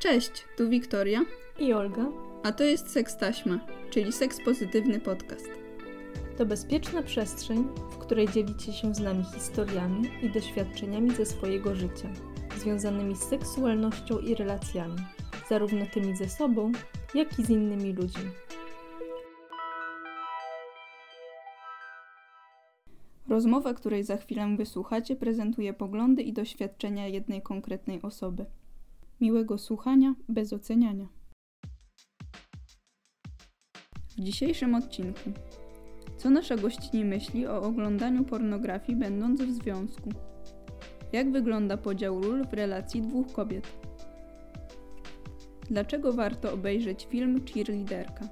Cześć, tu Wiktoria i Olga, a to jest Seks Taśma, czyli seks pozytywny podcast. To bezpieczna przestrzeń, w której dzielicie się z nami historiami i doświadczeniami ze swojego życia, związanymi z seksualnością i relacjami, zarówno tymi ze sobą, jak i z innymi ludźmi. Rozmowa, której za chwilę wysłuchacie, prezentuje poglądy i doświadczenia jednej konkretnej osoby. Miłego słuchania bez oceniania. W dzisiejszym odcinku co nasza gościni myśli o oglądaniu pornografii będąc w związku? Jak wygląda podział ról w relacji dwóch kobiet? Dlaczego warto obejrzeć film Cheerleaderka?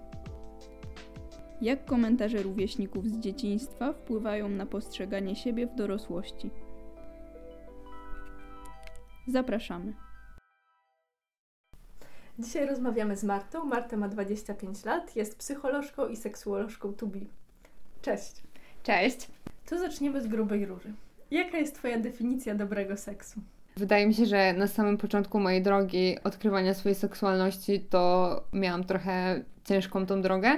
Jak komentarze rówieśników z dzieciństwa wpływają na postrzeganie siebie w dorosłości? Zapraszamy. Dzisiaj rozmawiamy z Martą. Marta ma 25 lat, jest psycholożką i seksuolożką Tubi. Cześć. Cześć. To zaczniemy z grubej róży. Jaka jest Twoja definicja dobrego seksu? Wydaje mi się, że na samym początku mojej drogi odkrywania swojej seksualności to miałam trochę ciężką tą drogę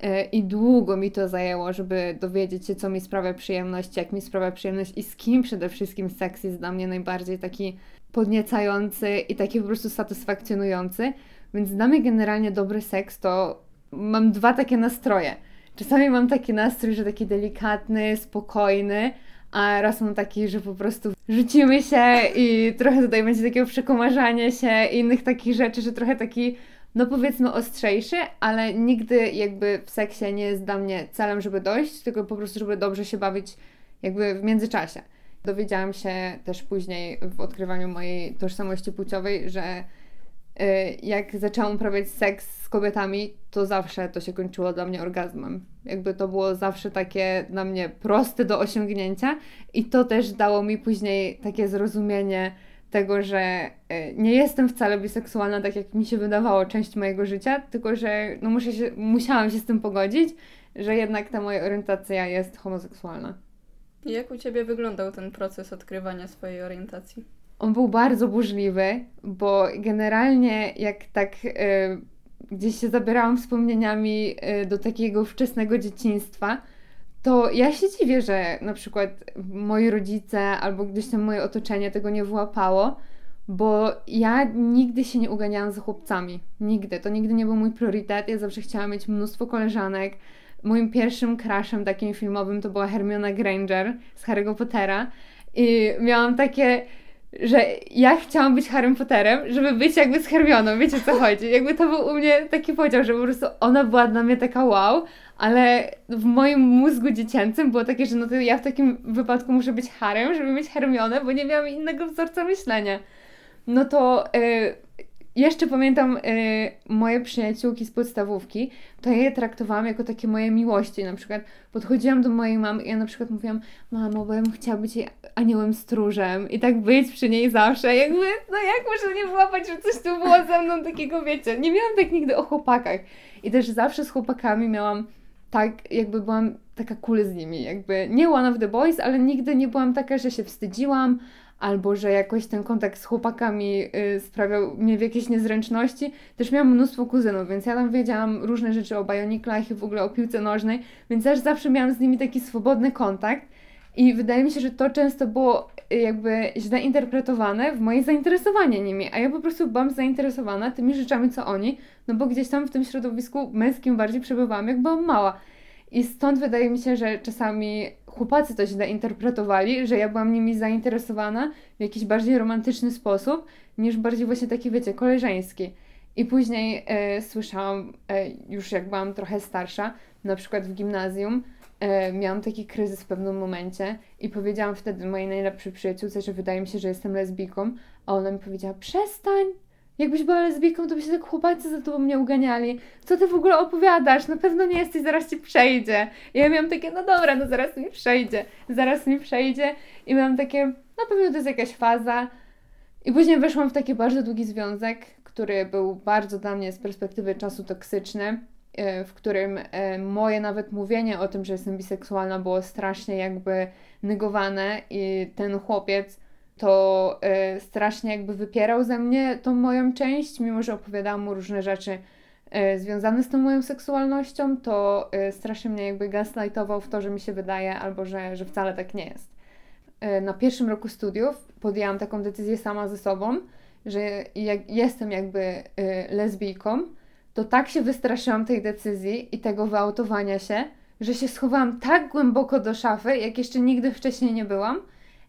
e, i długo mi to zajęło, żeby dowiedzieć się, co mi sprawia przyjemność, jak mi sprawia przyjemność i z kim przede wszystkim seks jest dla mnie najbardziej taki podniecający i taki po prostu satysfakcjonujący. Więc dla mnie generalnie dobry seks to mam dwa takie nastroje. Czasami mam taki nastrój, że taki delikatny, spokojny, a raz mam taki, że po prostu rzucimy się i trochę tutaj będzie takiego przekomarzania się i innych takich rzeczy, że trochę taki, no powiedzmy ostrzejszy, ale nigdy jakby w seksie nie jest dla mnie celem, żeby dojść, tylko po prostu, żeby dobrze się bawić jakby w międzyczasie. Dowiedziałam się też później w odkrywaniu mojej tożsamości płciowej, że y, jak zaczęłam uprawiać seks z kobietami, to zawsze to się kończyło dla mnie orgazmem. Jakby to było zawsze takie dla mnie proste do osiągnięcia i to też dało mi później takie zrozumienie tego, że y, nie jestem wcale biseksualna, tak jak mi się wydawało część mojego życia, tylko że no muszę się, musiałam się z tym pogodzić, że jednak ta moja orientacja jest homoseksualna. Jak u Ciebie wyglądał ten proces odkrywania swojej orientacji? On był bardzo burzliwy, bo generalnie jak tak y, gdzieś się zabierałam wspomnieniami y, do takiego wczesnego dzieciństwa, to ja się dziwię, że na przykład moi rodzice albo gdzieś tam moje otoczenie tego nie wyłapało, bo ja nigdy się nie uganiałam za chłopcami. Nigdy. To nigdy nie był mój priorytet. Ja zawsze chciałam mieć mnóstwo koleżanek. Moim pierwszym crushem takim filmowym to była Hermiona Granger z Harry'ego Pottera. I miałam takie że ja chciałam być Harrym Potterem, żeby być jakby z Hermioną, wiecie co chodzi. Jakby to był u mnie taki podział, że po prostu ona była dla mnie taka wow, ale w moim mózgu dziecięcym było takie, że no to ja w takim wypadku muszę być Harem, żeby mieć Hermionę, bo nie miałam innego wzorca myślenia. No to yy, jeszcze pamiętam y, moje przyjaciółki z podstawówki, to ja je traktowałam jako takie moje miłości. Na przykład podchodziłam do mojej mamy i ja na przykład mówiłam, mamo, bo ja bym chciała być jej aniołem stróżem i tak być przy niej zawsze. Jakby, no jak można nie wyłapać, że coś tu było ze mną takiego, wiecie. Nie miałam tak nigdy o chłopakach. I też zawsze z chłopakami miałam tak, jakby byłam taka cool z nimi, jakby nie one of the boys, ale nigdy nie byłam taka, że się wstydziłam, albo że jakoś ten kontakt z chłopakami y, sprawiał mnie w jakieś niezręczności. Też miałam mnóstwo kuzynów, więc ja tam wiedziałam różne rzeczy o bajoniklach i w ogóle o piłce nożnej, więc też zawsze miałam z nimi taki swobodny kontakt. I wydaje mi się, że to często było y, jakby źle interpretowane w moje zainteresowanie nimi, a ja po prostu byłam zainteresowana tymi rzeczami, co oni, no bo gdzieś tam w tym środowisku męskim bardziej przebywałam, jak byłam mała. I stąd wydaje mi się, że czasami chłopacy to źle interpretowali, że ja byłam nimi zainteresowana w jakiś bardziej romantyczny sposób, niż bardziej właśnie taki, wiecie, koleżeński. I później e, słyszałam, e, już jak byłam trochę starsza, na przykład w gimnazjum, e, miałam taki kryzys w pewnym momencie i powiedziałam wtedy mojej najlepszej przyjaciółce, że wydaje mi się, że jestem lesbijką, a ona mi powiedziała, przestań, Jakbyś była lesbijką, to by się tak chłopacy za tobą nie uganiali. Co ty w ogóle opowiadasz? Na pewno nie jesteś, zaraz ci przejdzie. I ja miałam takie, no dobra, no zaraz mi przejdzie. Zaraz mi przejdzie. I miałam takie, no pewnie to jest jakaś faza. I później weszłam w taki bardzo długi związek, który był bardzo dla mnie z perspektywy czasu toksyczny, e, w którym e, moje nawet mówienie o tym, że jestem biseksualna było strasznie jakby negowane i ten chłopiec to y, strasznie jakby wypierał ze mnie tą moją część, mimo że opowiadałam mu różne rzeczy y, związane z tą moją seksualnością, to y, strasznie mnie jakby gaslightował w to, że mi się wydaje, albo że, że wcale tak nie jest. Na pierwszym roku studiów podjęłam taką decyzję sama ze sobą, że jak jestem jakby lesbijką, to tak się wystraszyłam tej decyzji i tego wyautowania się, że się schowałam tak głęboko do szafy, jak jeszcze nigdy wcześniej nie byłam.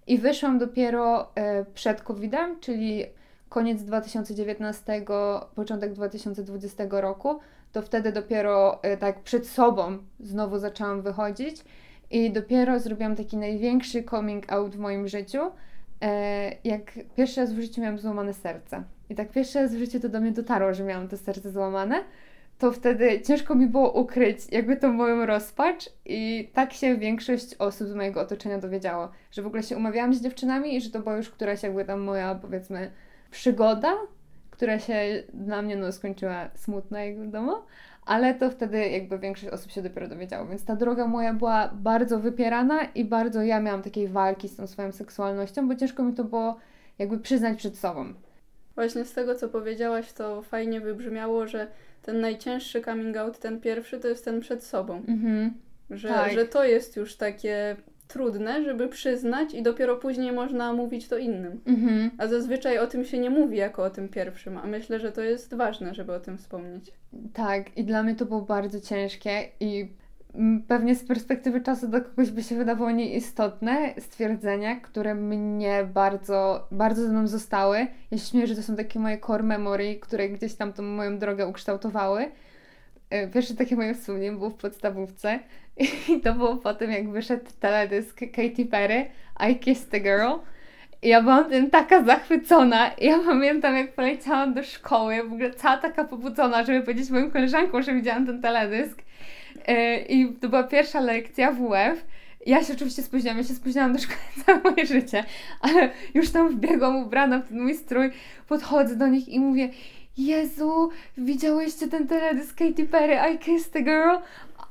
I wyszłam dopiero e, przed COVID-em, czyli koniec 2019, początek 2020 roku. To wtedy dopiero e, tak przed sobą znowu zaczęłam wychodzić i dopiero zrobiłam taki największy coming out w moim życiu, e, jak pierwszy raz w życiu miałam złamane serce. I tak pierwszy raz w życiu to do mnie dotarło, że miałam to serce złamane to wtedy ciężko mi było ukryć jakby tą moją rozpacz i tak się większość osób z mojego otoczenia dowiedziało, że w ogóle się umawiałam z dziewczynami i że to była już któraś jakby tam moja powiedzmy przygoda, która się dla mnie no skończyła smutna jak wiadomo, ale to wtedy jakby większość osób się dopiero dowiedziało, więc ta droga moja była bardzo wypierana i bardzo ja miałam takiej walki z tą swoją seksualnością, bo ciężko mi to było jakby przyznać przed sobą. Właśnie z tego, co powiedziałaś, to fajnie wybrzmiało, że ten najcięższy coming out, ten pierwszy, to jest ten przed sobą. Mhm. Że, tak. że to jest już takie trudne, żeby przyznać i dopiero później można mówić to innym. Mhm. A zazwyczaj o tym się nie mówi jako o tym pierwszym, a myślę, że to jest ważne, żeby o tym wspomnieć. Tak, i dla mnie to było bardzo ciężkie i pewnie z perspektywy czasu do kogoś by się wydawało nieistotne stwierdzenia, które mnie bardzo, bardzo ze mną zostały. Ja się śmieję, że to są takie moje core memory, które gdzieś tam tą moją drogę ukształtowały. E, pierwsze takie moje wspomnienie było w podstawówce i to było po tym, jak wyszedł teledysk Katy Perry I Kissed a Girl. I ja byłam tym taka zachwycona. I ja pamiętam, jak poleciałam do szkoły, w ogóle cała taka pobudzona, żeby powiedzieć moim koleżankom, że widziałam ten teledysk. E, I to była pierwsza lekcja WF. Ja się oczywiście spóźniłam, ja się spóźniłam do szkoły całe moje życie, ale już tam wbiegłam ubrana w ten mój strój, podchodzę do nich i mówię Jezu, widziałyście ten teledysk Katy Perry, I Kissed a Girl?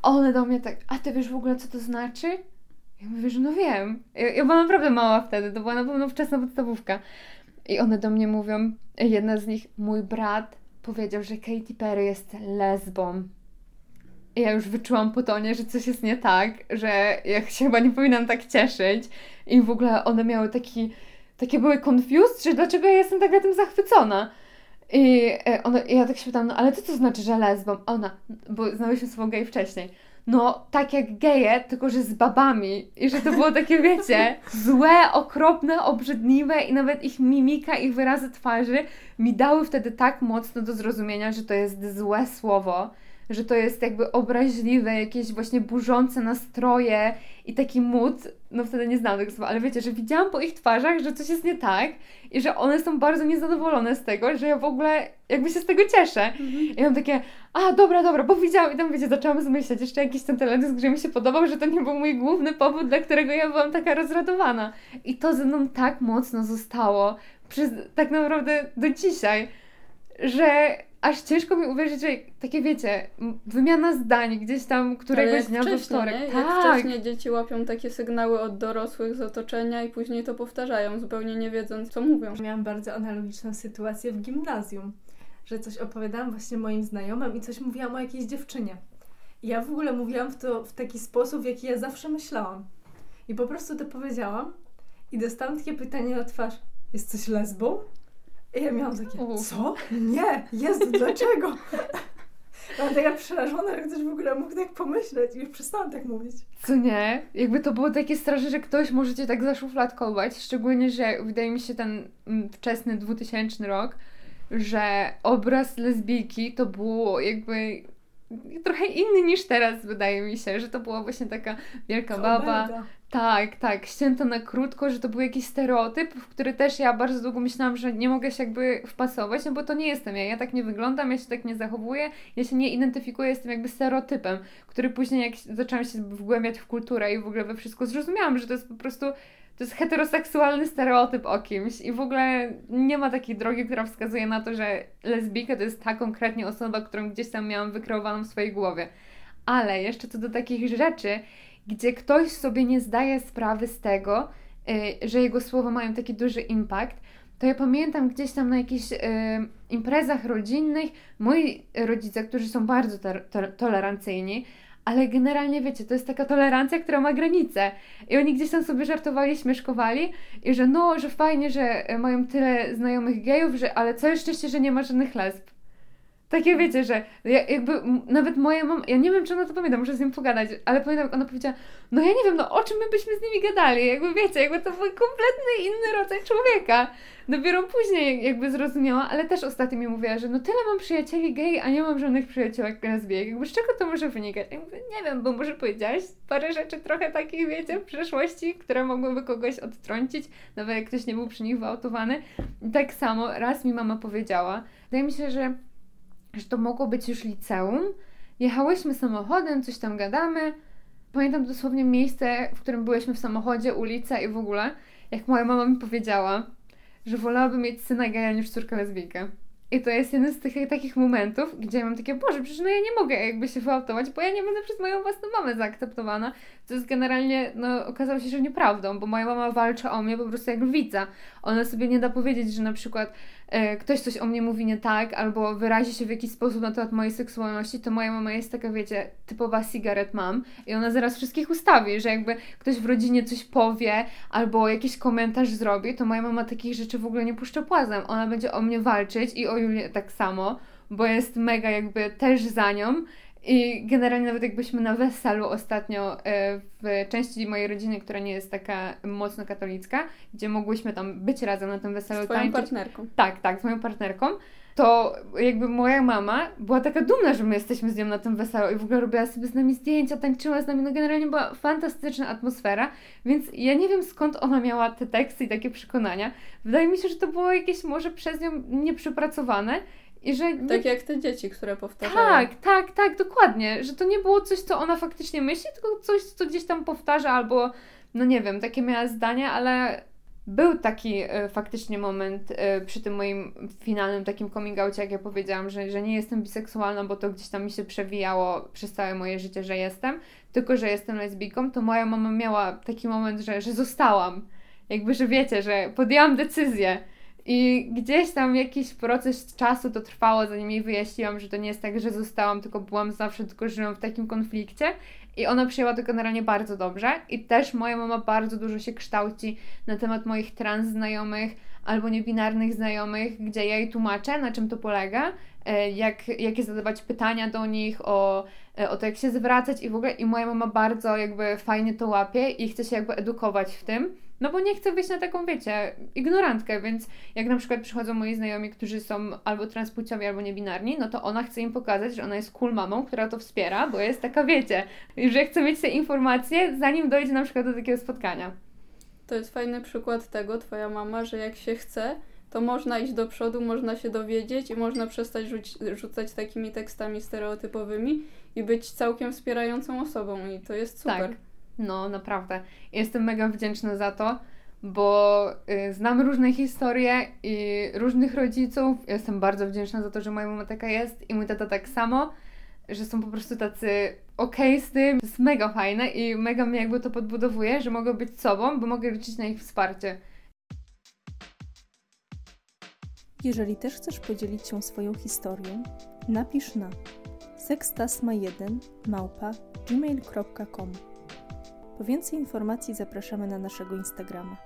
One do mnie tak, a ty wiesz w ogóle co to znaczy? Ja mówię, że no wiem. Ja, ja byłam naprawdę mała wtedy, to była na pewno wczesna podstawówka. I one do mnie mówią, jedna z nich, mój brat powiedział, że Katy Perry jest lesbą ja już wyczułam po tonie, że coś jest nie tak, że ja się chyba nie powinnam tak cieszyć. I w ogóle one miały taki, takie były confused, że dlaczego ja jestem tak na tym zachwycona. I e, one, ja tak się pytam, no ale co to znaczy, że lesbą? Ona, bo znałyśmy słowo gej wcześniej. No, tak jak geje, tylko że z babami. I że to było takie, wiecie, złe, okropne, obrzydliwe i nawet ich mimika, ich wyrazy twarzy mi dały wtedy tak mocno do zrozumienia, że to jest złe słowo że to jest jakby obraźliwe, jakieś właśnie burzące nastroje i taki mód, no wtedy nie znałam tego słowa, ale wiecie, że widziałam po ich twarzach, że coś jest nie tak i że one są bardzo niezadowolone z tego, że ja w ogóle jakby się z tego cieszę. Mhm. I mam takie, a dobra, dobra, bo widziałam i tam wiecie, zaczęłam zmyślać jeszcze jakiś ten teledysk, że mi się podobał, że to nie był mój główny powód, dla którego ja byłam taka rozradowana. I to ze mną tak mocno zostało przez tak naprawdę do dzisiaj, że aż ciężko mi uwierzyć, że takie wiecie, wymiana zdań gdzieś tam któregoś dnia we wtorek. Nie? Tak. Jak wcześniej dzieci łapią takie sygnały od dorosłych z otoczenia i później to powtarzają, zupełnie nie wiedząc, co mówią. Miałam bardzo analogiczną sytuację w gimnazjum, że coś opowiadałam właśnie moim znajomym i coś mówiłam o jakiejś dziewczynie. I ja w ogóle mówiłam w to w taki sposób, w jaki ja zawsze myślałam. I po prostu to powiedziałam i dostałam takie pytanie na twarz. Jest coś lesbą? I ja miałam takie, co? Nie, jest, dlaczego? Byłam taka przerażona, że ktoś w ogóle mógł tak pomyśleć i już przestałam tak mówić. Co nie? Jakby to było takie straszne, że ktoś może cię tak zaszufladkować, szczególnie, że wydaje mi się ten mm, wczesny 2000 rok, że obraz lesbijki to było jakby trochę inny niż teraz, wydaje mi się, że to była właśnie taka wielka baba. Tak, tak, ścięta na krótko, że to był jakiś stereotyp, w który też ja bardzo długo myślałam, że nie mogę się jakby wpasować, no bo to nie jestem ja, ja tak nie wyglądam, ja się tak nie zachowuję, ja się nie identyfikuję z tym jakby stereotypem, który później jak zaczęłam się wgłębiać w kulturę i w ogóle we wszystko zrozumiałam, że to jest po prostu to jest heteroseksualny stereotyp o kimś i w ogóle nie ma takiej drogi, która wskazuje na to, że lesbijka to jest ta konkretnie osoba, którą gdzieś tam miałam wykreowaną w swojej głowie. Ale jeszcze co do takich rzeczy, gdzie ktoś sobie nie zdaje sprawy z tego, że jego słowa mają taki duży impact, to ja pamiętam gdzieś tam na jakichś y, imprezach rodzinnych moi rodzice, którzy są bardzo to, to, tolerancyjni, ale generalnie wiecie, to jest taka tolerancja, która ma granice. I oni gdzieś tam sobie żartowali, śmieszkowali i że no, że fajnie, że mają tyle znajomych gejów, że ale całe szczęście, że nie ma żadnych lesb. Takie wiecie, że ja, jakby nawet moja mama, ja nie wiem, czy ona to pamięta, muszę z nim pogadać, ale pamiętam, ona powiedziała, no ja nie wiem, no o czym my byśmy z nimi gadali, jakby wiecie, jakby to był kompletny inny rodzaj człowieka. Dopiero później jakby zrozumiała, ale też ostatnio mi mówiła, że no tyle mam przyjacieli gej, a nie mam żadnych przyjaciółek lesbijek. Jakby z czego to może wynikać? Nie wiem, bo może powiedziałaś parę rzeczy trochę takich, wiecie, w przeszłości, które mogłyby kogoś odtrącić, nawet jak ktoś nie był przy nich wyautowany. I tak samo raz mi mama powiedziała, wydaje mi się, że że to mogło być już liceum. Jechałyśmy samochodem, coś tam gadamy. Pamiętam dosłownie miejsce, w którym byłyśmy w samochodzie, ulica i w ogóle. Jak moja mama mi powiedziała, że wolałabym mieć syna geja niż córkę lesbijkę. I to jest jeden z tych takich momentów, gdzie ja mam takie, Boże, przecież no ja nie mogę jakby się wyautować, bo ja nie będę przez moją własną mamę zaakceptowana. To jest generalnie, no okazało się, że nieprawdą, bo moja mama walczy o mnie po prostu jak lwica. Ona sobie nie da powiedzieć, że na przykład ktoś coś o mnie mówi nie tak, albo wyrazi się w jakiś sposób na temat mojej seksualności, to moja mama jest taka, wiecie, typowa cigaret mam i ona zaraz wszystkich ustawi, że jakby ktoś w rodzinie coś powie, albo jakiś komentarz zrobi, to moja mama takich rzeczy w ogóle nie puszcza płazem. Ona będzie o mnie walczyć i o Julię tak samo, bo jest mega jakby też za nią i generalnie nawet jakbyśmy na weselu ostatnio e, w części mojej rodziny, która nie jest taka mocno katolicka, gdzie mogłyśmy tam być razem na tym weselu. Z twoją tańczyć. partnerką. Tak, tak, z moją partnerką. To jakby moja mama była taka dumna, że my jesteśmy z nią na tym weselu i w ogóle robiła sobie z nami zdjęcia, tańczyła z nami. No generalnie była fantastyczna atmosfera, więc ja nie wiem skąd ona miała te teksty i takie przekonania. Wydaje mi się, że to było jakieś może przez nią nieprzepracowane i że nie... Tak jak te dzieci, które powtarzają. Tak, tak, tak, dokładnie. Że to nie było coś, co ona faktycznie myśli, tylko coś, co gdzieś tam powtarza, albo no nie wiem, takie miała zdania, ale był taki y, faktycznie moment y, przy tym moim finalnym takim coming outie, jak ja powiedziałam, że, że nie jestem biseksualna, bo to gdzieś tam mi się przewijało przez całe moje życie, że jestem, tylko że jestem lesbijką, to moja mama miała taki moment, że, że zostałam. Jakby, że wiecie, że podjęłam decyzję i gdzieś tam jakiś proces czasu to trwało, zanim jej wyjaśniłam, że to nie jest tak, że zostałam, tylko byłam zawsze, tylko żyłam w takim konflikcie. I ona przyjęła to generalnie bardzo dobrze. I też moja mama bardzo dużo się kształci na temat moich trans znajomych albo niebinarnych znajomych, gdzie ja jej tłumaczę, na czym to polega, e, jak, jakie zadawać pytania do nich, o, e, o to, jak się zwracać i w ogóle. I moja mama bardzo jakby fajnie to łapie i chce się jakby edukować w tym. No bo nie chcę być na taką, wiecie, ignorantkę, więc jak na przykład przychodzą moi znajomi, którzy są albo transpłciowi, albo niebinarni, no to ona chce im pokazać, że ona jest cool mamą, która to wspiera, bo jest taka, wiecie, że chce mieć te informacje, zanim dojdzie na przykład do takiego spotkania. To jest fajny przykład tego, twoja mama, że jak się chce, to można iść do przodu, można się dowiedzieć i można przestać rzuć, rzucać takimi tekstami stereotypowymi i być całkiem wspierającą osobą i to jest super. Tak. No, naprawdę. Jestem mega wdzięczna za to, bo y, znam różne historie i różnych rodziców. Jestem bardzo wdzięczna za to, że moja mama taka jest i mój tata tak samo, że są po prostu tacy okej okay z tym. To jest mega fajne i mega mnie jakby to podbudowuje, że mogę być sobą, bo mogę liczyć na ich wsparcie. Jeżeli też chcesz podzielić się swoją historią, napisz na sekstasma1 małpa po więcej informacji zapraszamy na naszego Instagrama.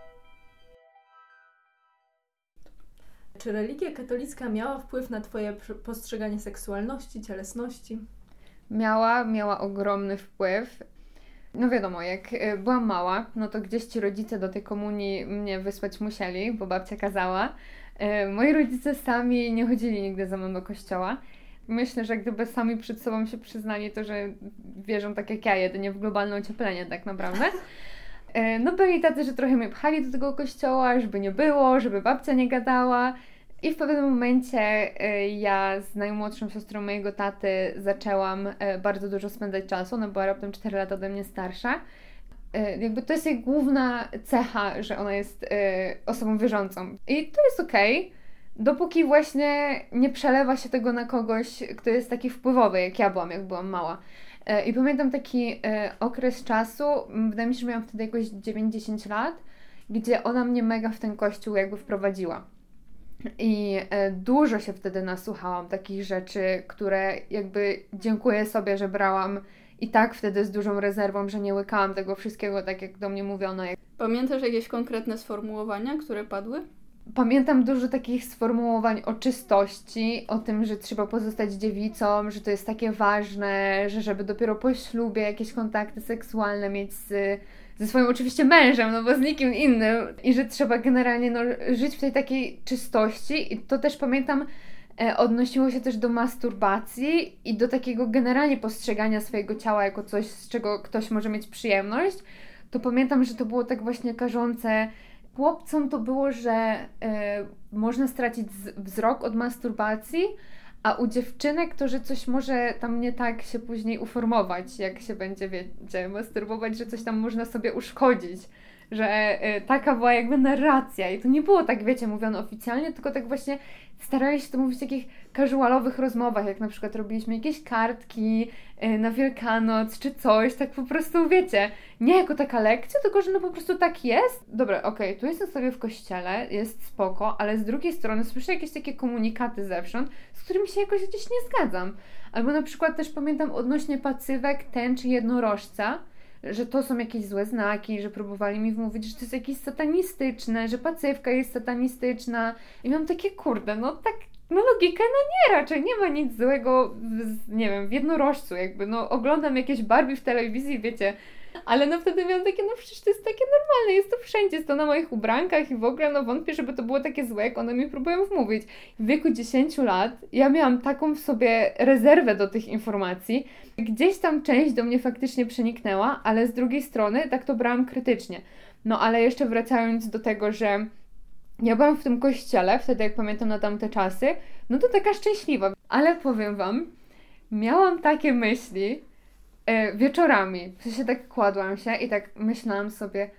Czy religia katolicka miała wpływ na Twoje postrzeganie seksualności, cielesności? Miała, miała ogromny wpływ. No wiadomo, jak e, byłam mała, no to gdzieś ci rodzice do tej komunii mnie wysłać musieli, bo babcia kazała. E, moi rodzice sami nie chodzili nigdy ze mną do kościoła myślę, że gdyby sami przed sobą się przyznali, to że wierzą tak jak ja, jedynie w globalne ocieplenie tak naprawdę. E, no byli tacy, że trochę mnie pchali do tego kościoła, żeby nie było, żeby babcia nie gadała. I w pewnym momencie e, ja z najmłodszą siostrą mojego taty zaczęłam e, bardzo dużo spędzać czasu. Ona była raptem 4 lata ode mnie starsza. Jakby to jest jej główna cecha, że ona jest osobą wierzącą. I to jest okej. Okay dopóki właśnie nie przelewa się tego na kogoś, kto jest taki wpływowy, jak ja byłam, jak byłam mała. E, I pamiętam taki e, okres czasu, wydaje mi się, że miałam wtedy jakoś 9-10 lat, gdzie ona mnie mega w ten kościół jakby wprowadziła. I e, dużo się wtedy nasłuchałam takich rzeczy, które jakby dziękuję sobie, że brałam i tak wtedy z dużą rezerwą, że nie łykałam tego wszystkiego tak, jak do mnie mówiono. Pamiętasz jakieś konkretne sformułowania, które padły? Pamiętam dużo takich sformułowań o czystości, o tym, że trzeba pozostać dziewicą, że to jest takie ważne, że żeby dopiero po ślubie jakieś kontakty seksualne mieć z, ze swoim oczywiście mężem, no bo z nikim innym i że trzeba generalnie no, żyć w tej takiej czystości. I to też pamiętam e, odnosiło się też do masturbacji i do takiego generalnie postrzegania swojego ciała jako coś, z czego ktoś może mieć przyjemność, to pamiętam, że to było tak właśnie karzące chłopcom to było, że y, można stracić wzrok od masturbacji, a u dziewczynek to, że coś może tam nie tak się później uformować, jak się będzie, wiecie, masturbować, że coś tam można sobie uszkodzić. Że y, taka była jakby narracja i to nie było tak, wiecie, mówione oficjalnie, tylko tak właśnie starali się to mówić w takich casualowych rozmowach, jak na przykład robiliśmy jakieś kartki y, na Wielkanoc czy coś, tak po prostu wiecie, nie jako taka lekcja, tylko że no po prostu tak jest. Dobra, okej, okay, tu jestem sobie w kościele, jest spoko, ale z drugiej strony słyszę jakieś takie komunikaty zewsząd, z którymi się jakoś gdzieś nie zgadzam. Albo na przykład też pamiętam odnośnie pacywek tęczy jednorożca, że to są jakieś złe znaki, że próbowali mi wmówić, że to jest jakieś satanistyczne, że pacywka jest satanistyczna. I mam takie, kurde, no tak, no logikę, no nie, raczej nie ma nic złego, w, nie wiem, w jednorożcu jakby, no oglądam jakieś Barbie w telewizji, wiecie, ale no wtedy miałam takie, no przecież to jest takie normalne, jest to wszędzie, jest to na moich ubrankach i w ogóle no wątpię, żeby to było takie złe, jak one mi próbują wmówić. W wieku 10 lat ja miałam taką w sobie rezerwę do tych informacji. Gdzieś tam część do mnie faktycznie przeniknęła, ale z drugiej strony tak to brałam krytycznie. No ale jeszcze wracając do tego, że ja byłam w tym kościele, wtedy jak pamiętam na tamte czasy, no to taka szczęśliwa. Ale powiem Wam, miałam takie myśli, e, wieczorami. W sensie tak kładłam się i tak myślałam sobie,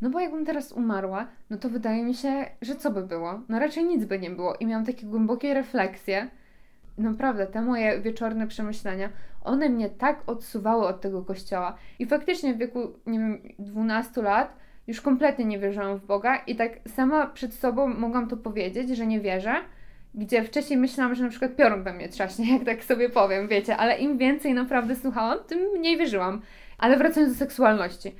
no bo jakbym teraz umarła, no to wydaje mi się, że co by było? No raczej nic by nie było. I miałam takie głębokie refleksje. Naprawdę, te moje wieczorne przemyślenia, one mnie tak odsuwały od tego kościoła. I faktycznie w wieku, nie wiem, 12 lat już kompletnie nie wierzyłam w Boga i tak sama przed sobą mogłam to powiedzieć, że nie wierzę, gdzie wcześniej myślałam, że na przykład piorun we mnie trzaśnie, jak tak sobie powiem, wiecie, ale im więcej naprawdę słuchałam, tym mniej wierzyłam. Ale wracając do seksualności,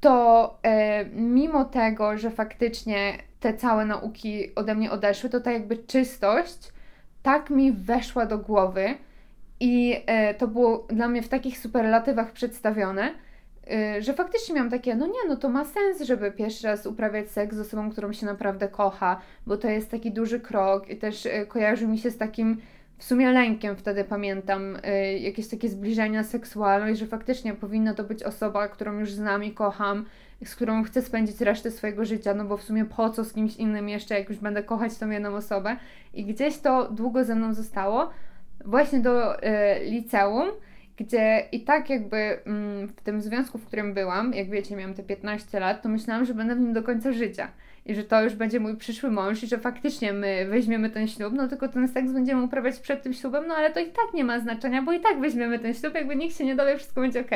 to e, mimo tego, że faktycznie te całe nauki ode mnie odeszły, to ta jakby czystość tak mi weszła do głowy i e, to było dla mnie w takich superlatywach przedstawione, że faktycznie miałam takie, no nie, no to ma sens, żeby pierwszy raz uprawiać seks z osobą, którą się naprawdę kocha, bo to jest taki duży krok i też y, kojarzy mi się z takim w sumie lękiem wtedy pamiętam y, jakieś takie zbliżenia seksualne, że faktycznie powinna to być osoba, którą już znam i kocham, z którą chcę spędzić resztę swojego życia, no bo w sumie po co z kimś innym jeszcze, jak już będę kochać tą jedną osobę. I gdzieś to długo ze mną zostało, właśnie do liceum, gdzie i tak jakby mm, w tym związku, w którym byłam, jak wiecie, miałam te 15 lat, to myślałam, że będę w nim do końca życia. I że to już będzie mój przyszły mąż i że faktycznie my weźmiemy ten ślub, no tylko ten seks będziemy uprawiać przed tym ślubem, no ale to i tak nie ma znaczenia, bo i tak weźmiemy ten ślub, jakby nikt się nie dowie, wszystko będzie ok.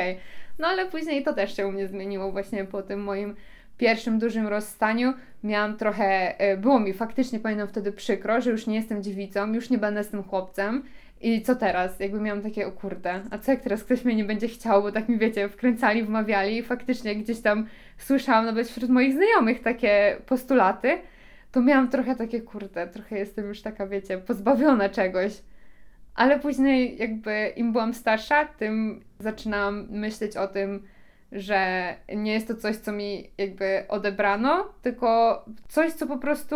No ale później to też się u mnie zmieniło właśnie po tym moim pierwszym dużym rozstaniu miałam trochę, e, było mi faktycznie, pamiętam wtedy przykro, że już nie jestem dziewicą, już nie będę z tym chłopcem i co teraz? Jakby miałam takie, o kurde, a co jak teraz ktoś mnie nie będzie chciał, bo tak mi wiecie, wkręcali, wmawiali i faktycznie gdzieś tam słyszałam nawet wśród moich znajomych takie postulaty, to miałam trochę takie, kurde, trochę jestem już taka, wiecie, pozbawiona czegoś. Ale później jakby im byłam starsza, tym zaczynałam myśleć o tym, że nie jest to coś, co mi jakby odebrano, tylko coś, co po prostu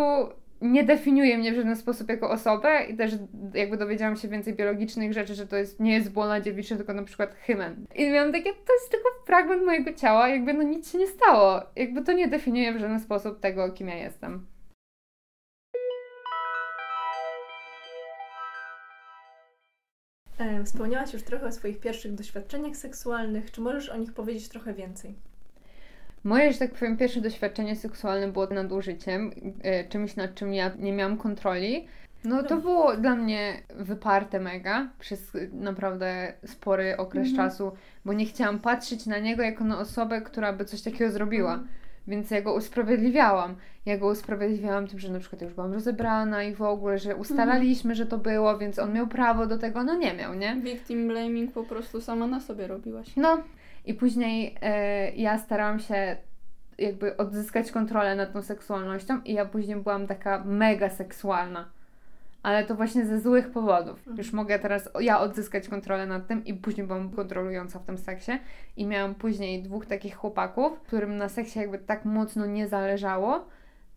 nie definiuje mnie w żaden sposób jako osobę i też jakby dowiedziałam się więcej biologicznych rzeczy, że to jest, nie jest błona dziewiczy, tylko na przykład hymen. I miałam takie, to jest tylko fragment mojego ciała, jakby no nic się nie stało. Jakby to nie definiuje w żaden sposób tego, kim ja jestem. E, wspomniałaś już trochę o swoich pierwszych doświadczeniach seksualnych. Czy możesz o nich powiedzieć trochę więcej? Moje, że tak powiem, pierwsze doświadczenie seksualne było nadużyciem, e, czymś nad czym ja nie miałam kontroli. No to było dla mnie wyparte mega przez naprawdę spory okres mhm. czasu, bo nie chciałam patrzeć na niego jako na osobę, która by coś takiego zrobiła. Mhm. Więc ja go usprawiedliwiałam. Ja go usprawiedliwiałam tym, że na przykład już byłam rozebrana i w ogóle, że ustalaliśmy, że to było, więc on miał prawo do tego, no nie miał, nie? Victim blaming po prostu sama na sobie robiłaś. No i później e, ja starałam się jakby odzyskać kontrolę nad tą seksualnością i ja później byłam taka mega seksualna. Ale to właśnie ze złych powodów. Mhm. Już mogę teraz ja odzyskać kontrolę nad tym i później byłam kontrolująca w tym seksie. I miałam później dwóch takich chłopaków, którym na seksie jakby tak mocno nie zależało.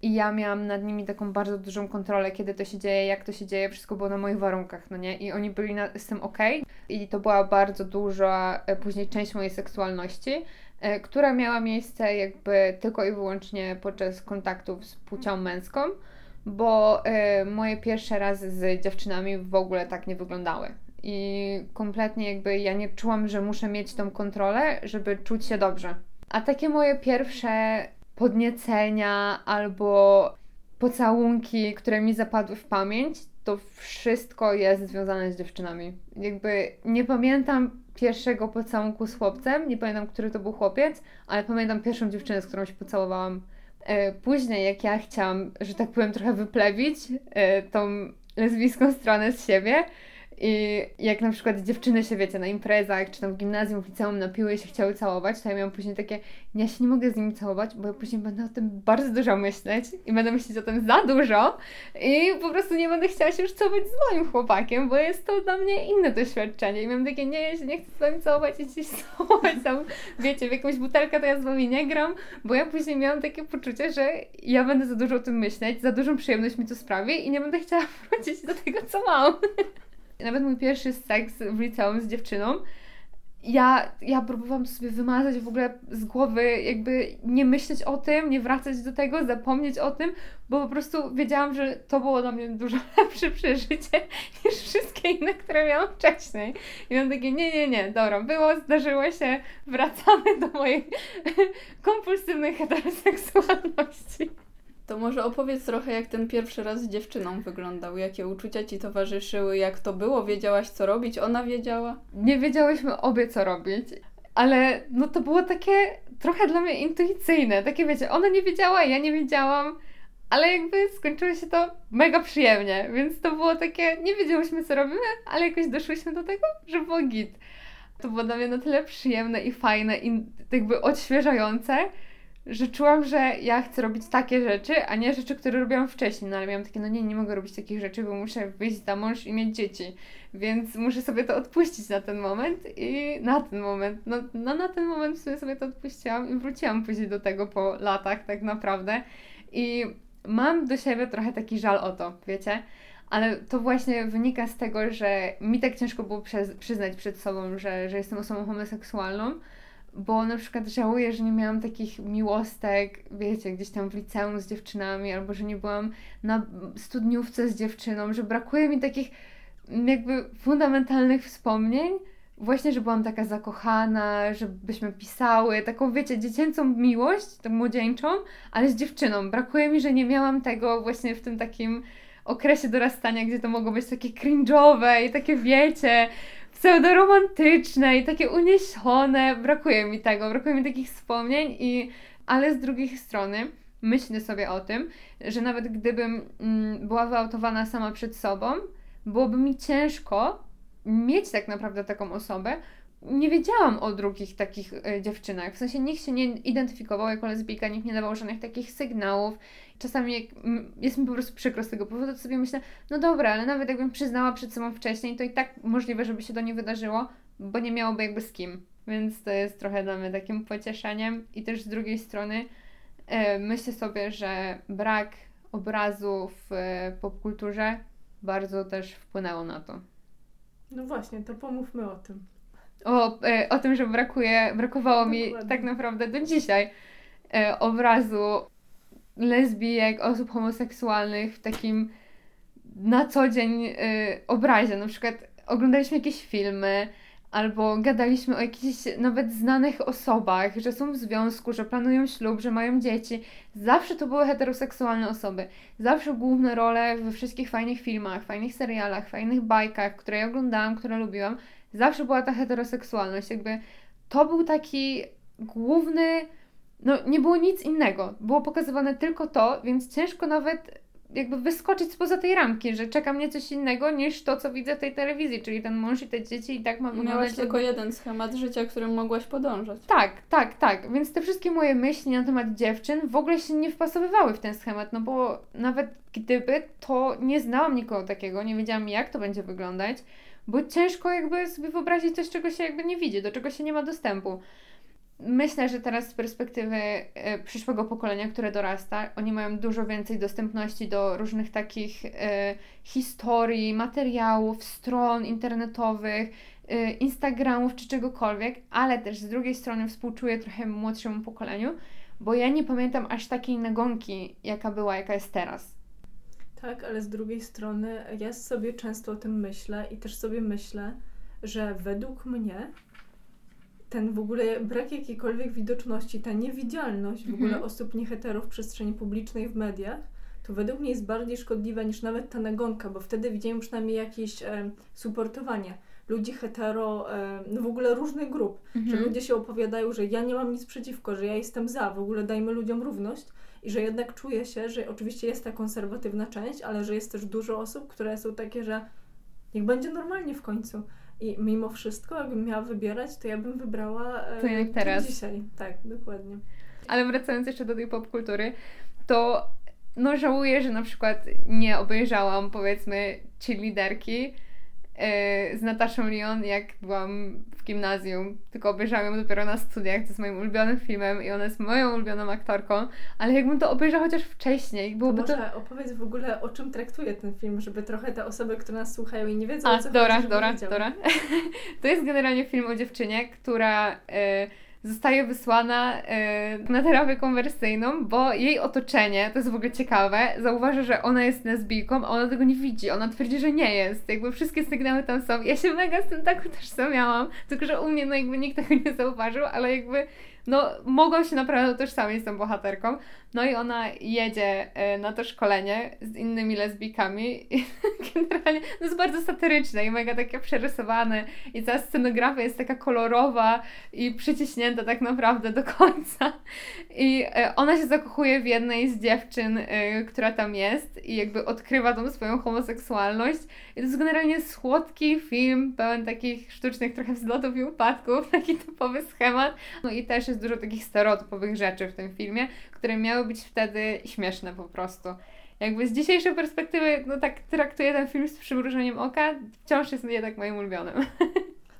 I ja miałam nad nimi taką bardzo dużą kontrolę, kiedy to się dzieje, jak to się dzieje, wszystko było na moich warunkach, no nie? I oni byli na, z tym ok. I to była bardzo duża e, później część mojej seksualności. E, która miała miejsce jakby tylko i wyłącznie podczas kontaktów z płcią męską, bo y, moje pierwsze razy z dziewczynami w ogóle tak nie wyglądały. I kompletnie jakby ja nie czułam, że muszę mieć tą kontrolę, żeby czuć się dobrze. A takie moje pierwsze podniecenia albo pocałunki, które mi zapadły w pamięć, to wszystko jest związane z dziewczynami. Jakby nie pamiętam pierwszego pocałunku z chłopcem, nie pamiętam, który to był chłopiec, ale pamiętam pierwszą dziewczynę, z którą się pocałowałam. E, później, jak ja chciałam, że tak powiem, trochę wyplewić e, tą lesbijską stronę z siebie, i jak na przykład dziewczyny się, wiecie, na imprezach, czy tam w gimnazjum, w liceum napiły się chciały całować, to ja miałam później takie, ja się nie mogę z nimi całować, bo ja później będę o tym bardzo dużo myśleć i będę myśleć o tym za dużo i po prostu nie będę chciała się już całować z moim chłopakiem, bo jest to dla mnie inne doświadczenie. I mam takie, nie, ja się nie chcę z wami całować i się całować tam, wiecie, w jakąś butelkę to ja z wami nie gram, bo ja później miałam takie poczucie, że ja będę za dużo o tym myśleć, za dużą przyjemność mi to sprawi i nie będę chciała wrócić do tego, co mam nawet mój pierwszy seks w liceum z dziewczyną, ja, ja próbowałam sobie wymazać w ogóle z głowy, jakby nie myśleć o tym, nie wracać do tego, zapomnieć o tym, bo po prostu wiedziałam, że to było dla mnie dużo lepsze przeżycie niż wszystkie inne, które miałam wcześniej. I mam takie, nie, nie, nie, dobra, było, zdarzyło się, wracamy do mojej kompulsywnej heteroseksualności. To może opowiedz trochę, jak ten pierwszy raz z dziewczyną wyglądał, jakie uczucia ci towarzyszyły, jak to było, wiedziałaś co robić, ona wiedziała? Nie wiedziałyśmy obie co robić, ale no to było takie trochę dla mnie intuicyjne, takie wiecie, ona nie wiedziała, ja nie wiedziałam, ale jakby skończyło się to mega przyjemnie, więc to było takie, nie wiedziałyśmy co robimy, ale jakoś doszłyśmy do tego, że było git. To było dla mnie na tyle przyjemne i fajne i jakby odświeżające, że czułam, że ja chcę robić takie rzeczy, a nie rzeczy, które robiłam wcześniej. No ale miałam takie, no nie, nie mogę robić takich rzeczy, bo muszę wyjść za mąż i mieć dzieci. Więc muszę sobie to odpuścić na ten moment i na ten moment, no, no na ten moment sobie, sobie to odpuściłam i wróciłam później do tego po latach tak naprawdę. I mam do siebie trochę taki żal o to, wiecie? Ale to właśnie wynika z tego, że mi tak ciężko było przyznać przed sobą, że, że jestem osobą homoseksualną, bo na przykład żałuję, że nie miałam takich miłostek, wiecie, gdzieś tam w liceum z dziewczynami, albo że nie byłam na studniówce z dziewczyną, że brakuje mi takich jakby fundamentalnych wspomnień, właśnie, że byłam taka zakochana, żebyśmy pisały, taką, wiecie, dziecięcą miłość, tą młodzieńczą, ale z dziewczyną. Brakuje mi, że nie miałam tego właśnie w tym takim okresie dorastania, gdzie to mogło być takie cringe'owe i takie, wiecie, pseudoromantyczne i takie uniesione. Brakuje mi tego, brakuje mi takich wspomnień, i, ale z drugiej strony myślę sobie o tym, że nawet gdybym mm, była wyautowana sama przed sobą, byłoby mi ciężko mieć tak naprawdę taką osobę, nie wiedziałam o drugich takich e, dziewczynach. W sensie nikt się nie identyfikował jako lesbijka, nikt nie dawał żadnych takich sygnałów. Czasami jak, jest mi po prostu przykro z tego powodu, to sobie myślę, no dobra, ale nawet jakbym przyznała przed sobą wcześniej, to i tak możliwe, żeby się to nie wydarzyło, bo nie miałoby jakby z kim. Więc to jest trochę dla mnie takim pocieszeniem. I też z drugiej strony e, myślę sobie, że brak obrazu w e, popkulturze bardzo też wpłynęło na to. No właśnie, to pomówmy o tym o, e, o tym, że brakuje, brakowało Dokładnie. mi tak naprawdę do dzisiaj e, obrazu lesbijek, osób homoseksualnych w takim na co dzień e, obrazie. Na przykład oglądaliśmy jakieś filmy, albo gadaliśmy o jakichś nawet znanych osobach, że są w związku, że planują ślub, że mają dzieci. Zawsze to były heteroseksualne osoby. Zawsze główne role we wszystkich fajnych filmach, fajnych serialach, fajnych bajkach, które ja oglądałam, które lubiłam, zawsze była ta heteroseksualność. Jakby to był taki główny no nie było nic innego. Było pokazywane tylko to, więc ciężko nawet jakby wyskoczyć spoza tej ramki, że czeka mnie coś innego niż to, co widzę w tej telewizji, czyli ten mąż i te dzieci i tak mam wyglądać. Miałaś tylko jeden schemat życia, którym mogłaś podążać. Tak, tak, tak. Więc te wszystkie moje myśli na temat dziewczyn w ogóle się nie wpasowywały w ten schemat, no bo nawet gdyby, to nie znałam nikogo takiego, nie wiedziałam jak to będzie wyglądać, bo ciężko jakby sobie wyobrazić coś, czego się jakby nie widzi, do czego się nie ma dostępu myślę, że teraz z perspektywy e, przyszłego pokolenia, które dorasta, oni mają dużo więcej dostępności do różnych takich e, historii, materiałów, stron internetowych, e, Instagramów czy czegokolwiek, ale też z drugiej strony współczuję trochę młodszemu pokoleniu, bo ja nie pamiętam aż takiej nagonki, jaka była, jaka jest teraz. Tak, ale z drugiej strony ja sobie często o tym myślę i też sobie myślę, że według mnie ten w ogóle brak jakiejkolwiek widoczności, ta niewidzialność w ogóle mhm. osób nieheterów w przestrzeni publicznej, w mediach, to według mnie jest bardziej szkodliwa niż nawet ta nagonka, bo wtedy widziałem przynajmniej jakieś e, suportowanie ludzi hetero, e, no w ogóle różnych grup, mhm. że ludzie się opowiadają, że ja nie mam nic przeciwko, że ja jestem za, w ogóle dajmy ludziom równość i że jednak czuję się, że oczywiście jest ta konserwatywna część, ale że jest też dużo osób, które są takie, że niech będzie normalnie w końcu. I mimo wszystko, jakbym miała wybierać, to ja bym wybrała e, to jak teraz. dzisiaj. Tak, dokładnie. Ale wracając jeszcze do tej popkultury, to no żałuję, że na przykład nie obejrzałam powiedzmy liderki z Nataszą Lyon, jak byłam w gimnazjum, tylko obejrzałam ją dopiero na studiach, to jest moim ulubionym filmem i ona jest moją ulubioną aktorką, ale jakbym to obejrzała chociaż wcześniej, byłoby to... Może to... opowiedz w ogóle, o czym traktuje ten film, żeby trochę te osoby, które nas słuchają i nie wiedzą, A, o co Dora, chodzi, Dora, Dora. to jest generalnie film o dziewczynie, która... Y zostaje wysłana yy, na terapię konwersyjną, bo jej otoczenie, to jest w ogóle ciekawe, zauważa, że ona jest lesbijką, a ona tego nie widzi. Ona twierdzi, że nie jest. Jakby wszystkie sygnały tam są. Ja się mega z tym tak utożsamiałam, tylko że u mnie no jakby nikt tego nie zauważył, ale jakby no mogą się naprawdę utożsamić z tą bohaterką. No i ona jedzie e, na to szkolenie z innymi lesbijkami i generalnie no jest bardzo satyryczne i mega takie przerysowane i cała scenografia jest taka kolorowa i przyciśnięta tak naprawdę do końca. I e, ona się zakochuje w jednej z dziewczyn, e, która tam jest i jakby odkrywa tą swoją homoseksualność i to jest generalnie słodki film, pełen takich sztucznych trochę wzlotów i upadków, taki typowy schemat. No i też jest dużo takich stereotypowych rzeczy w tym filmie, które miały być wtedy śmieszne po prostu. Jakby z dzisiejszej perspektywy, no tak traktuję ten film z przymrużeniem oka, wciąż jest jednak moim ulubionym.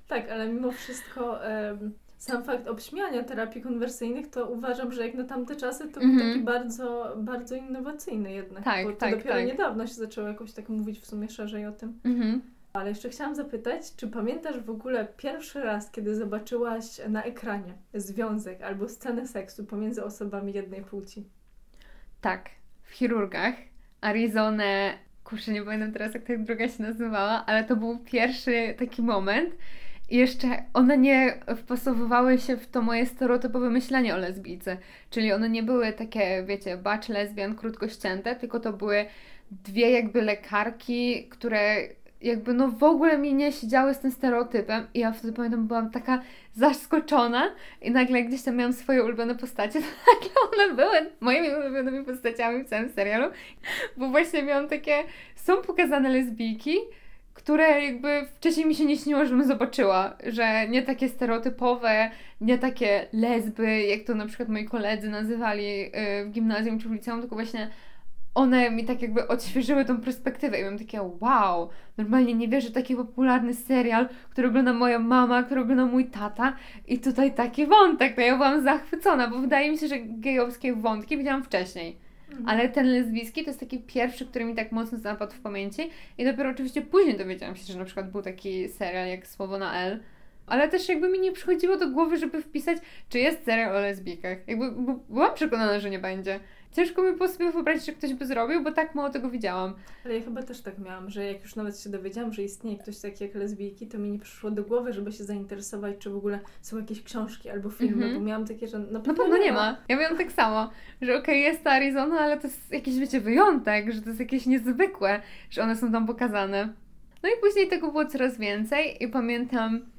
Tak, ale mimo wszystko sam fakt obśmiania terapii konwersyjnych, to uważam, że jak na tamte czasy to mm -hmm. był taki bardzo, bardzo innowacyjny jednak. Tak, bo to tak, dopiero tak. niedawno się zaczęło jakoś tak mówić w sumie szerzej o tym. Mm -hmm. Ale jeszcze chciałam zapytać, czy pamiętasz w ogóle pierwszy raz, kiedy zobaczyłaś na ekranie związek albo scenę seksu pomiędzy osobami jednej płci? Tak, w chirurgach. Arizonę, kurczę, nie pamiętam teraz jak ta druga się nazywała, ale to był pierwszy taki moment. I jeszcze one nie wpasowywały się w to moje stereotypowe myślenie o lesbijce. Czyli one nie były takie, wiecie, bacz lesbian krótko ścięte, tylko to były dwie jakby lekarki, które jakby no w ogóle mi nie siedziały z tym stereotypem i ja wtedy pamiętam, byłam taka zaskoczona i nagle gdzieś tam miałam swoje ulubione postacie, to nagle one były moimi ulubionymi postaciami w całym serialu, bo właśnie miałam takie, są pokazane lesbijki, które jakby wcześniej mi się nie śniło, żebym zobaczyła, że nie takie stereotypowe, nie takie lesby, jak to na przykład moi koledzy nazywali y, w gimnazjum czy w liceum, tylko właśnie one mi tak jakby odświeżyły tą perspektywę i mam takie wow, normalnie nie wierzę, taki popularny serial, który ogląda moja mama, który ogląda mój tata i tutaj taki wątek, to ja byłam zachwycona, bo wydaje mi się, że gejowskie wątki widziałam wcześniej. Mhm. Ale ten lesbijski to jest taki pierwszy, który mi tak mocno zapadł w pamięci i dopiero oczywiście później dowiedziałam się, że na przykład był taki serial jak Słowo na L, ale też jakby mi nie przychodziło do głowy, żeby wpisać, czy jest serial o lesbijkach. Jakby byłam przekonana, że nie będzie ciężko mi było sobie wyobrazić, że ktoś by zrobił, bo tak mało tego widziałam. Ale ja chyba też tak miałam, że jak już nawet się dowiedziałam, że istnieje ktoś taki jak lesbijki, to mi nie przyszło do głowy, żeby się zainteresować, czy w ogóle są jakieś książki albo filmy, mm -hmm. bo miałam takie, że na pewno, nie, nie ma. Ja miałam tak samo, że okej, okay, jest ta Arizona, ale to jest jakiś, wiecie, wyjątek, że to jest jakieś niezwykłe, że one są tam pokazane. No i później tego było coraz więcej i pamiętam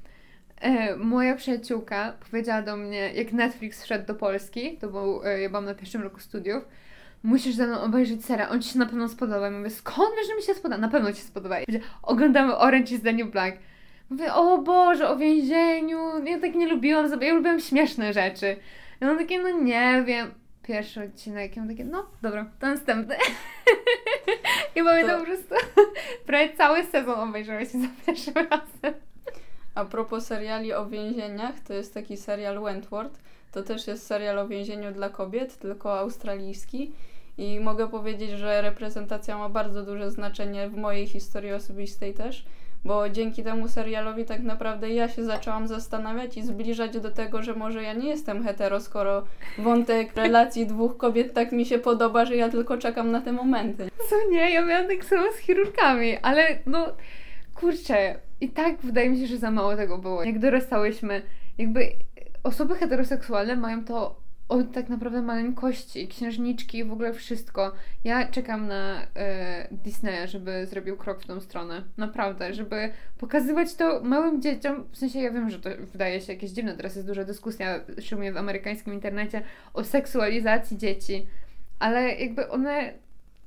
e, moja przyjaciółka powiedziała do mnie, jak Netflix wszedł do Polski, to był, e, ja byłam na pierwszym roku studiów, musisz ze mną obejrzeć serial, on ci się na pewno spodoba. Ja mówię, skąd wiesz, że mi się spodoba? Na pewno ci się spodoba. I oglądamy Orange is the New Black. Mówię, o Boże, o więzieniu, ja tak nie lubiłam, ja lubiłam śmieszne rzeczy. I on takie, no nie wiem, pierwszy odcinek i on takie, no dobra, to następny. I pamiętam to... po prostu, prawie cały sezon obejrzałeś się za pierwszym razem. A propos seriali o więzieniach, to jest taki serial Wentworth. To też jest serial o więzieniu dla kobiet, tylko australijski. I mogę powiedzieć, że reprezentacja ma bardzo duże znaczenie w mojej historii osobistej też, bo dzięki temu serialowi tak naprawdę ja się zaczęłam zastanawiać i zbliżać do tego, że może ja nie jestem hetero, skoro wątek relacji dwóch kobiet tak mi się podoba, że ja tylko czekam na te momenty. Co nie, ja miałam tak samo z chirurgami, ale no kurczę, i tak wydaje mi się, że za mało tego było. Jak dorastałyśmy, jakby osoby heteroseksualne mają to od tak naprawdę maleńkości, księżniczki, w ogóle wszystko. Ja czekam na e, Disneya, żeby zrobił krok w tą stronę. Naprawdę, żeby pokazywać to małym dzieciom. W sensie ja wiem, że to wydaje się jakieś dziwne, teraz jest duża dyskusja, szczególnie w amerykańskim internecie, o seksualizacji dzieci. Ale jakby one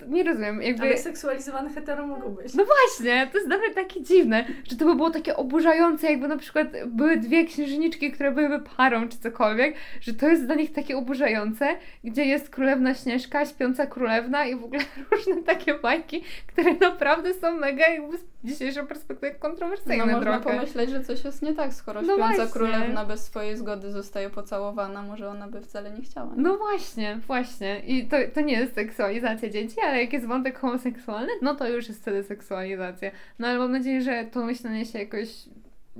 nie rozumiem. Jakby... Ale seksualizowane hetero mogą być. No właśnie, to jest nawet takie dziwne, że to by było takie oburzające, jakby na przykład były dwie księżniczki, które byłyby parą czy cokolwiek, że to jest dla nich takie oburzające, gdzie jest królewna Śnieżka, śpiąca królewna i w ogóle różne takie bajki, które naprawdę są mega jakby z dzisiejszej perspektywy kontrowersyjne no, można trochę. pomyśleć, że coś jest nie tak, skoro no śpiąca właśnie. królewna bez swojej zgody zostaje pocałowana, może ona by wcale nie chciała. Nie? No właśnie, właśnie. I to, to nie jest seksualizacja dzieci, ale jak jest wątek homoseksualny, no to już jest wtedy seksualizacja. No ale mam nadzieję, że to myślenie się jakoś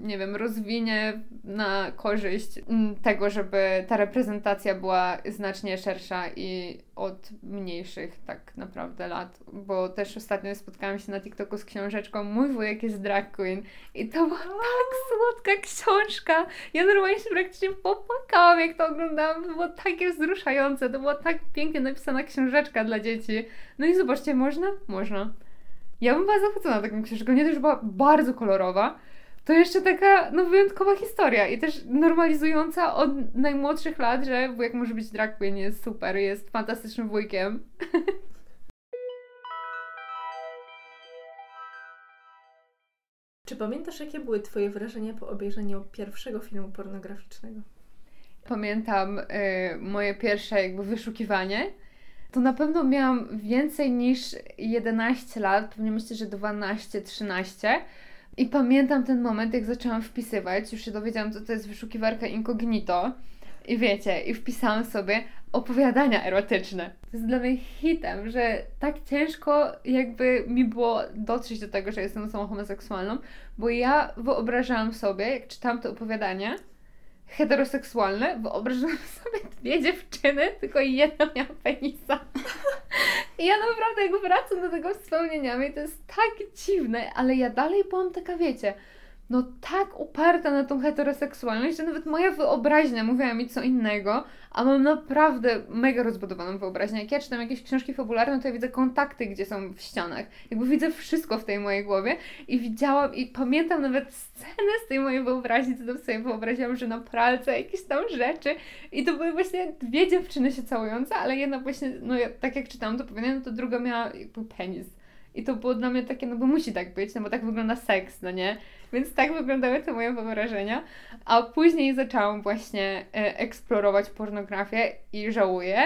nie wiem, rozwinie na korzyść mm, tego, żeby ta reprezentacja była znacznie szersza i od mniejszych tak naprawdę lat, bo też ostatnio spotkałam się na TikToku z książeczką Mój wujek jest drag queen i to była tak słodka książka. Ja normalnie się praktycznie popłakałam, jak to oglądałam. To było takie wzruszające, to była tak pięknie napisana książeczka dla dzieci. No i zobaczcie, można? Można. Ja bym była zachwycona taką książką, nie też była bardzo kolorowa, to jeszcze taka no, wyjątkowa historia i też normalizująca od najmłodszych lat, że wujek może być drag queen, jest super, jest fantastycznym wujkiem. Czy pamiętasz, jakie były Twoje wrażenia po obejrzeniu pierwszego filmu pornograficznego? Pamiętam y, moje pierwsze jakby wyszukiwanie. To na pewno miałam więcej niż 11 lat, pewnie myślę, że 12-13 i pamiętam ten moment, jak zaczęłam wpisywać, już się dowiedziałam, co to jest wyszukiwarka incognito. I wiecie, i wpisałam sobie opowiadania erotyczne. To jest dla mnie hitem, że tak ciężko jakby mi było dotrzeć do tego, że jestem osobą homoseksualną, bo ja wyobrażałam sobie, jak czytałam te opowiadania, heteroseksualne, wyobrażałam sobie dwie dziewczyny, tylko jedna miała penisa. I ja naprawdę jak wracam do tego wspomnieniami, to jest tak dziwne, ale ja dalej byłam taka, wiecie, no tak uparta na tą heteroseksualność, że nawet moja wyobraźnia mówiła mi co innego, a mam naprawdę mega rozbudowaną wyobraźnię. Jak ja czytam jakieś książki fabularne, to ja widzę kontakty, gdzie są w ścianach. Jakby widzę wszystko w tej mojej głowie i widziałam i pamiętam nawet scenę z tej mojej wyobraźni, co tam sobie wyobraziłam, że na pralce jakieś tam rzeczy i to były właśnie dwie dziewczyny się całujące, ale jedna właśnie, no ja, tak jak czytałam to powiedziałam, no to druga miała jakby penis. I to było dla mnie takie, no bo musi tak być, no bo tak wygląda seks, no nie? Więc tak wyglądały te moje wyobrażenia. A później zaczęłam właśnie e, eksplorować pornografię i żałuję,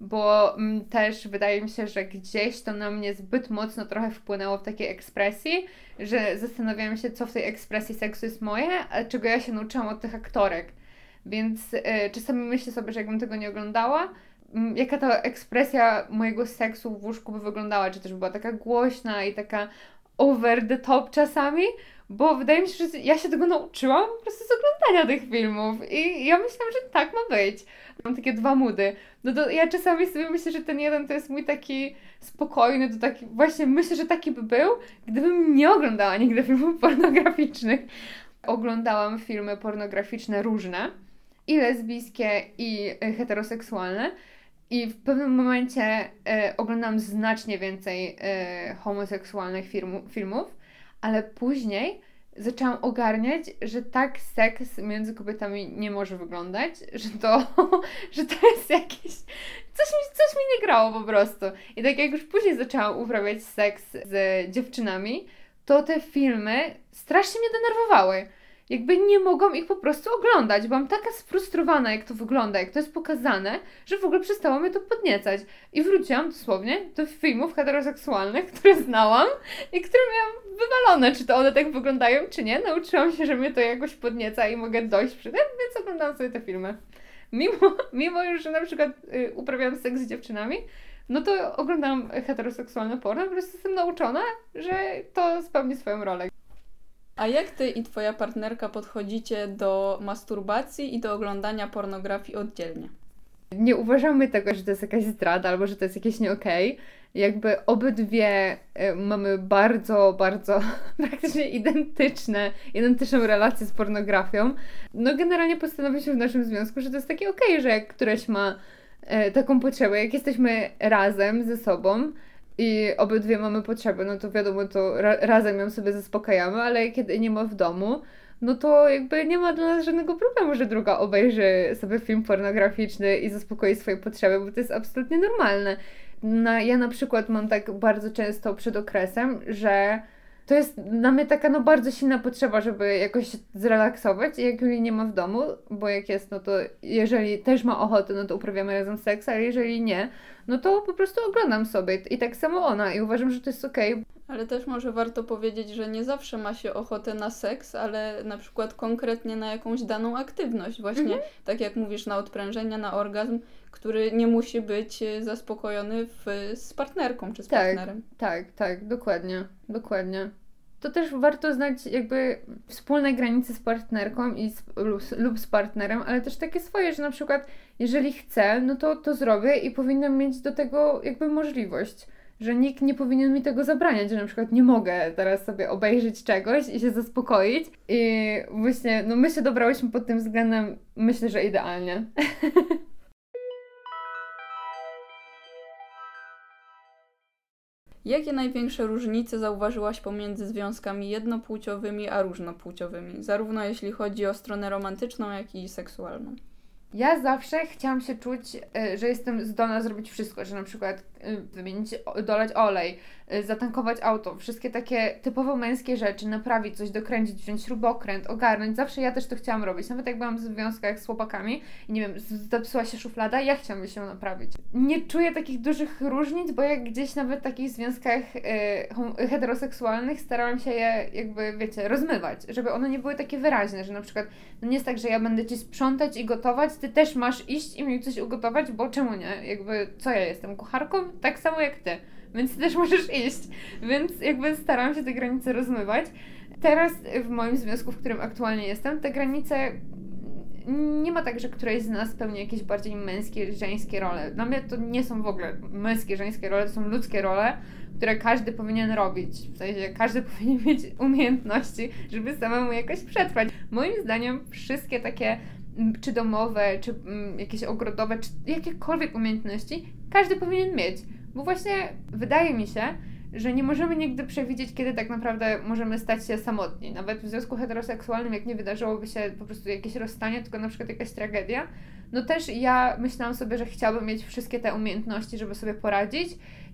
bo mm, też wydaje mi się, że gdzieś to na mnie zbyt mocno trochę wpłynęło w takiej ekspresji, że zastanawiałam się, co w tej ekspresji seksu jest moje, a czego ja się nauczyłam od tych aktorek. Więc e, czasami myślę sobie, że jakbym tego nie oglądała, jaka ta ekspresja mojego seksu w łóżku by wyglądała, czy też była taka głośna i taka over the top czasami, bo wydaje mi się, że ja się tego nauczyłam po prostu z oglądania tych filmów i ja myślałam, że tak ma być. Mam takie dwa mudy. No to ja czasami sobie myślę, że ten jeden to jest mój taki spokojny, to taki, właśnie myślę, że taki by był, gdybym nie oglądała nigdy filmów pornograficznych. Oglądałam filmy pornograficzne różne, i lesbijskie, i heteroseksualne, i w pewnym momencie e, oglądam znacznie więcej e, homoseksualnych filmu, filmów, ale później zaczęłam ogarniać, że tak seks między kobietami nie może wyglądać, że to, że to jest jakieś. Coś mi, coś mi nie grało po prostu. I tak jak już później zaczęłam uprawiać seks z dziewczynami, to te filmy strasznie mnie denerwowały jakby nie mogłam ich po prostu oglądać. Byłam taka sfrustrowana, jak to wygląda, jak to jest pokazane, że w ogóle przestało mnie to podniecać. I wróciłam dosłownie do filmów heteroseksualnych, które znałam i które miałam wywalone, czy to one tak wyglądają, czy nie. Nauczyłam się, że mnie to jakoś podnieca i mogę dojść przy tym, więc oglądałam sobie te filmy. Mimo, mimo już, że na przykład y, uprawiałam seks z dziewczynami, no to oglądam heteroseksualne porno, po prostu jestem nauczona, że to spełni swoją rolę. A jak ty i twoja partnerka podchodzicie do masturbacji i do oglądania pornografii oddzielnie? Nie uważamy tego, że to jest jakaś zdrada albo że to jest jakieś nie. Okay. Jakby obydwie y, mamy bardzo, bardzo praktycznie identyczne, identyczną relację z pornografią. No generalnie postanowiliśmy w naszym związku, że to jest takie okej, okay, że jak któreś ma y, taką potrzebę, jak jesteśmy razem ze sobą, i obydwie mamy potrzeby, no to wiadomo, to ra razem ją sobie zaspokajamy, ale kiedy nie ma w domu, no to jakby nie ma dla nas żadnego problemu, że druga obejrzy sobie film pornograficzny i zaspokoi swoje potrzeby, bo to jest absolutnie normalne. Na, ja na przykład mam tak bardzo często przed okresem, że to jest dla mnie taka no bardzo silna potrzeba, żeby jakoś zrelaksować i jak jej nie ma w domu, bo jak jest, no to jeżeli też ma ochotę, no to uprawiamy razem seks, ale jeżeli nie, no to po prostu oglądam sobie i tak samo ona i uważam, że to jest okej. Okay. Ale też może warto powiedzieć, że nie zawsze ma się ochotę na seks, ale na przykład konkretnie na jakąś daną aktywność. Właśnie mhm. tak jak mówisz, na odprężenia, na orgazm, który nie musi być zaspokojony w, z partnerką czy z tak, partnerem. Tak, tak, dokładnie, dokładnie. To też warto znać jakby wspólne granice z partnerką i z, lub, lub z partnerem, ale też takie swoje, że na przykład jeżeli chcę, no to to zrobię i powinnam mieć do tego jakby możliwość że nikt nie powinien mi tego zabraniać, że na przykład nie mogę teraz sobie obejrzeć czegoś i się zaspokoić. I właśnie, no my się dobrałyśmy pod tym względem, myślę, że idealnie. Jakie największe różnice zauważyłaś pomiędzy związkami jednopłciowymi a różnopłciowymi, zarówno jeśli chodzi o stronę romantyczną, jak i seksualną? Ja zawsze chciałam się czuć, e, że jestem zdolna zrobić wszystko, że na przykład e, wymienić, dolać olej, zatankować auto, wszystkie takie typowo męskie rzeczy, naprawić coś, dokręcić, wziąć śrubokręt, ogarnąć. Zawsze ja też to chciałam robić. Nawet jak byłam w związkach z chłopakami i nie wiem, zepsuła się szuflada, ja chciałam się naprawić. Nie czuję takich dużych różnic, bo jak gdzieś nawet w takich związkach heteroseksualnych starałam się je jakby, wiecie, rozmywać, żeby one nie były takie wyraźne, że na przykład no nie jest tak, że ja będę Ci sprzątać i gotować, ty też masz iść i mi coś ugotować, bo czemu nie? Jakby, co ja jestem? Kucharką? Tak samo jak ty. Więc też możesz iść. Więc jakby staram się te granice rozmywać. Teraz w moim związku, w którym aktualnie jestem, te granice nie ma tak, że któreś z nas pełni jakieś bardziej męskie, żeńskie role. Dla mnie to nie są w ogóle męskie, żeńskie role, to są ludzkie role, które każdy powinien robić. W sensie każdy powinien mieć umiejętności, żeby samemu jakoś przetrwać. Moim zdaniem wszystkie takie czy domowe, czy jakieś ogrodowe, czy jakiekolwiek umiejętności, każdy powinien mieć. Bo właśnie wydaje mi się, że nie możemy nigdy przewidzieć, kiedy tak naprawdę możemy stać się samotni. Nawet w związku heteroseksualnym, jak nie wydarzyłoby się po prostu jakieś rozstanie, tylko na przykład jakaś tragedia, no też ja myślałam sobie, że chciałabym mieć wszystkie te umiejętności, żeby sobie poradzić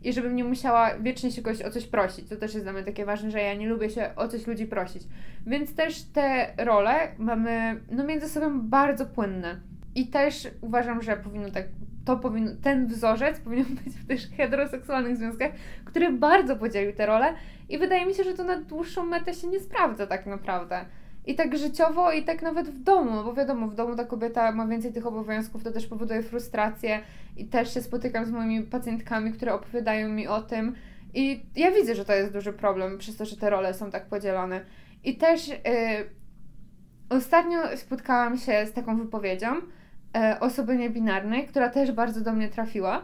i żebym nie musiała wiecznie się kogoś o coś prosić. To też jest dla mnie takie ważne, że ja nie lubię się o coś ludzi prosić. Więc też te role mamy no między sobą bardzo płynne. I też uważam, że powinno tak, to powinno, ten wzorzec powinien być w tych heteroseksualnych związkach, który bardzo podzielił te role i wydaje mi się, że to na dłuższą metę się nie sprawdza tak naprawdę. I tak życiowo, i tak nawet w domu, no bo wiadomo, w domu ta kobieta ma więcej tych obowiązków, to też powoduje frustrację i też się spotykam z moimi pacjentkami, które opowiadają mi o tym i ja widzę, że to jest duży problem przez to, że te role są tak podzielone. I też yy, ostatnio spotkałam się z taką wypowiedzią osoby niebinarnej, która też bardzo do mnie trafiła.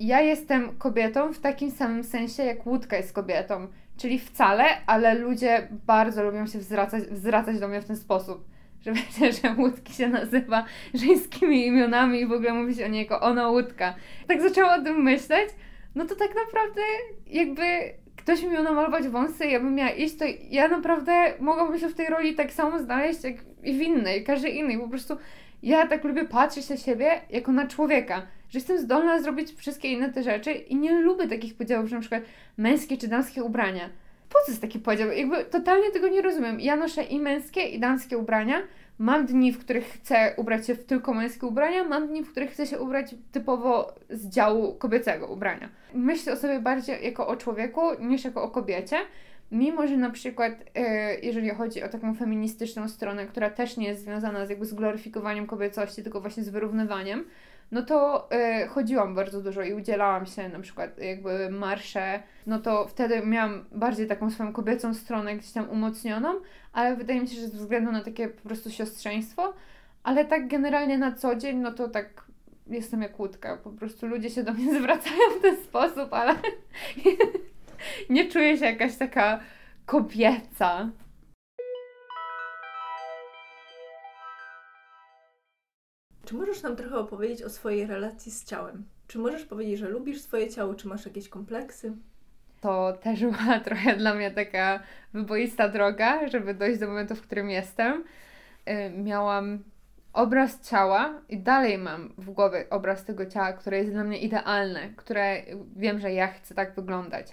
Ja jestem kobietą w takim samym sensie, jak łódka jest kobietą czyli wcale, ale ludzie bardzo lubią się zwracać, zwracać do mnie w ten sposób. Że wiecie, że łódki się nazywa żeńskimi imionami i w ogóle mówi się o niej jako ona łódka. Tak zaczęłam o tym myśleć, no to tak naprawdę jakby ktoś mi miał namalować wąsy, ja bym miała iść, to ja naprawdę mogłabym się w tej roli tak samo znaleźć, jak i w innej, każdej innej. Po prostu ja tak lubię patrzeć na siebie jako na człowieka, że jestem zdolna zrobić wszystkie inne te rzeczy i nie lubię takich podziałów, że na przykład męskie czy damskie ubrania. Po co jest taki podział? Jakby totalnie tego nie rozumiem. Ja noszę i męskie, i damskie ubrania. Mam dni, w których chcę ubrać się w tylko męskie ubrania, mam dni, w których chcę się ubrać typowo z działu kobiecego ubrania. Myślę o sobie bardziej jako o człowieku niż jako o kobiecie. Mimo, że na przykład, e, jeżeli chodzi o taką feministyczną stronę, która też nie jest związana z jakby z gloryfikowaniem kobiecości, tylko właśnie z wyrównywaniem, no to y, chodziłam bardzo dużo i udzielałam się na przykład jakby marsze, no to wtedy miałam bardziej taką swoją kobiecą stronę gdzieś tam umocnioną, ale wydaje mi się, że ze względu na takie po prostu siostrzeństwo, ale tak generalnie na co dzień, no to tak jestem jak łódka, po prostu ludzie się do mnie zwracają w ten sposób, ale nie czuję się jakaś taka kobieca. Czy możesz nam trochę opowiedzieć o swojej relacji z ciałem? Czy możesz powiedzieć, że lubisz swoje ciało, czy masz jakieś kompleksy? To też była trochę dla mnie taka wyboista droga, żeby dojść do momentu, w którym jestem. Yy, miałam obraz ciała i dalej mam w głowie obraz tego ciała, które jest dla mnie idealne, które wiem, że ja chcę tak wyglądać.